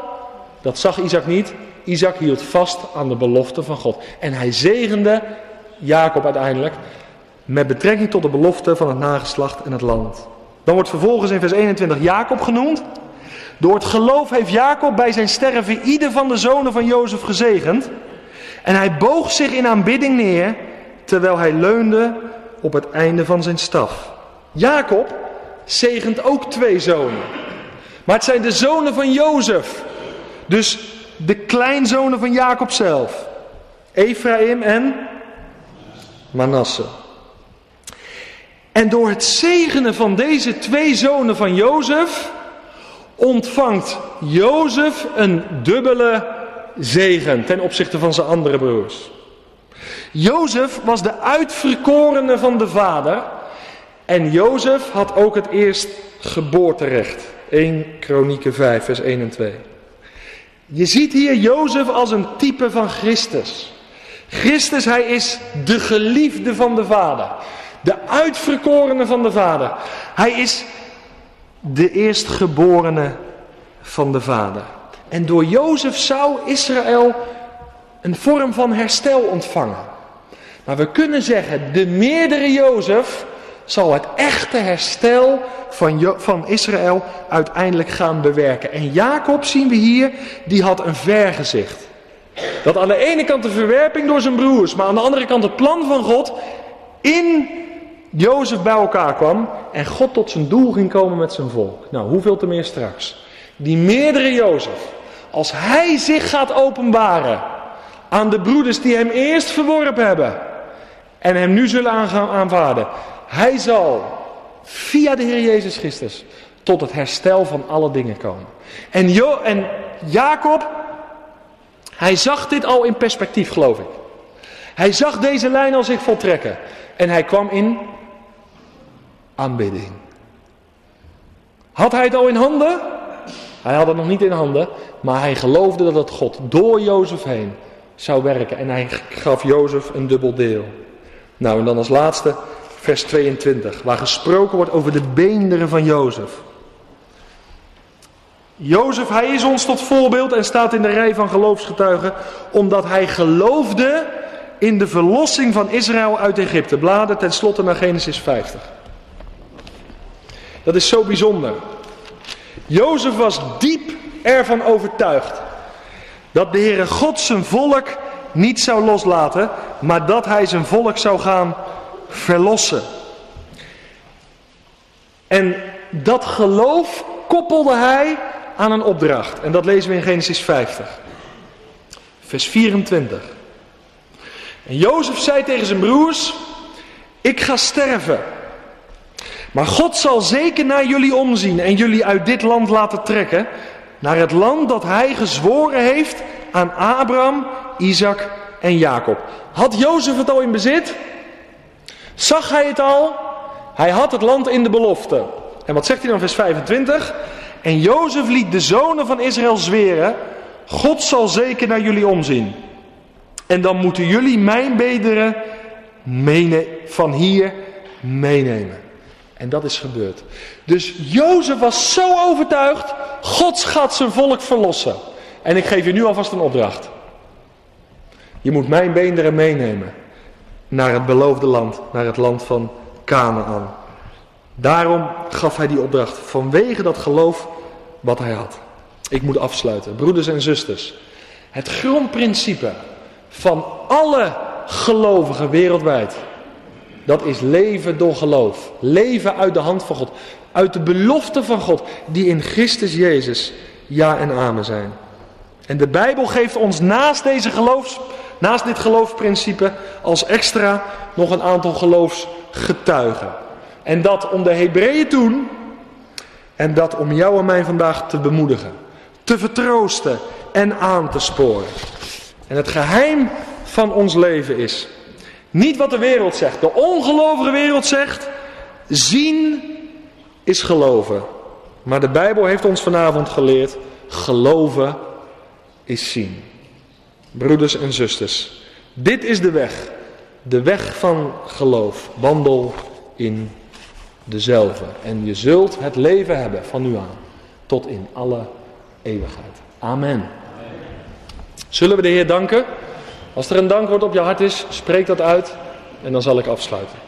S1: Dat zag Isaac niet. Isaac hield vast aan de belofte van God. En hij zegende Jacob uiteindelijk met betrekking tot de belofte van het nageslacht en het land. Dan wordt vervolgens in vers 21 Jacob genoemd. Door het geloof heeft Jacob bij zijn sterven ieder van de zonen van Jozef gezegend. En hij boog zich in aanbidding neer, terwijl hij leunde op het einde van zijn staf. Jacob zegent ook twee zonen. Maar het zijn de zonen van Jozef. Dus de kleinzonen van Jacob zelf. Ephraim en Manasse. En door het zegenen van deze twee zonen van Jozef ontvangt Jozef een dubbele zegen ten opzichte van zijn andere broers. Jozef was de uitverkorene van de vader en Jozef had ook het eerst geboorterecht. 1 Kronieken 5 vers 1 en 2. Je ziet hier Jozef als een type van Christus. Christus, hij is de geliefde van de Vader. De uitverkorene van de Vader. Hij is de eerstgeborene van de Vader. En door Jozef zou Israël een vorm van herstel ontvangen. Maar we kunnen zeggen, de meerdere Jozef zal het echte herstel van, van Israël uiteindelijk gaan bewerken. En Jacob zien we hier, die had een vergezicht. Dat aan de ene kant de verwerping door zijn broers, maar aan de andere kant het plan van God in Jozef bij elkaar kwam en God tot zijn doel ging komen met zijn volk. Nou, hoeveel te meer straks. die meerdere Jozef, als hij zich gaat openbaren aan de broeders die hem eerst verworpen hebben en hem nu zullen aanvaarden, hij zal via de Heer Jezus Christus tot het herstel van alle dingen komen. En, jo en Jacob, hij zag dit al in perspectief, geloof ik. Hij zag deze lijn al zich voltrekken. En hij kwam in aanbidding. Had hij het al in handen? Hij had het nog niet in handen, maar hij geloofde dat het God door Jozef heen zou werken. En hij gaf Jozef een dubbel deel. Nou, en dan als laatste vers 22, waar gesproken wordt over de beenderen van Jozef. Jozef, hij is ons tot voorbeeld en staat in de rij van geloofsgetuigen, omdat hij geloofde in de verlossing van Israël uit Egypte. Bladen tenslotte naar Genesis 50. Dat is zo bijzonder. Jozef was diep ervan overtuigd dat de Heere God zijn volk niet zou loslaten, maar dat hij zijn volk zou gaan verlossen. En dat geloof koppelde hij aan een opdracht. En dat lezen we in Genesis 50. Vers 24. En Jozef zei tegen zijn broers: Ik ga sterven. Maar God zal zeker naar jullie omzien en jullie uit dit land laten trekken. Naar het land dat hij gezworen heeft aan Abraham, Isaac en Jacob. Had Jozef het al in bezit? Zag hij het al? Hij had het land in de belofte. En wat zegt hij dan vers 25? En Jozef liet de zonen van Israël zweren: God zal zeker naar jullie omzien. En dan moeten jullie mijn bederen van hier meenemen. En dat is gebeurd. Dus Jozef was zo overtuigd, God gaat zijn volk verlossen. En ik geef je nu alvast een opdracht. Je moet mijn beenderen meenemen naar het beloofde land, naar het land van Canaan. Daarom gaf hij die opdracht, vanwege dat geloof wat hij had. Ik moet afsluiten. Broeders en zusters, het grondprincipe van alle gelovigen wereldwijd, dat is leven door geloof. Leven uit de hand van God. Uit de belofte van God, die in Christus Jezus ja en amen zijn. En de Bijbel geeft ons naast, deze geloofs, naast dit geloofsprincipe als extra nog een aantal geloofsgetuigen. En dat om de Hebreeën toen en dat om jou en mij vandaag te bemoedigen, te vertroosten en aan te sporen. En het geheim van ons leven is niet wat de wereld zegt. De ongelovige wereld zegt, zien is geloven. Maar de Bijbel heeft ons vanavond geleerd, geloven is zien. Broeders en zusters, dit is de weg. De weg van geloof. Wandel in dezelfde. En je zult het leven hebben van nu aan. Tot in alle eeuwigheid. Amen. Zullen we de Heer danken? Als er een dankwoord op je hart is, spreek dat uit en dan zal ik afsluiten.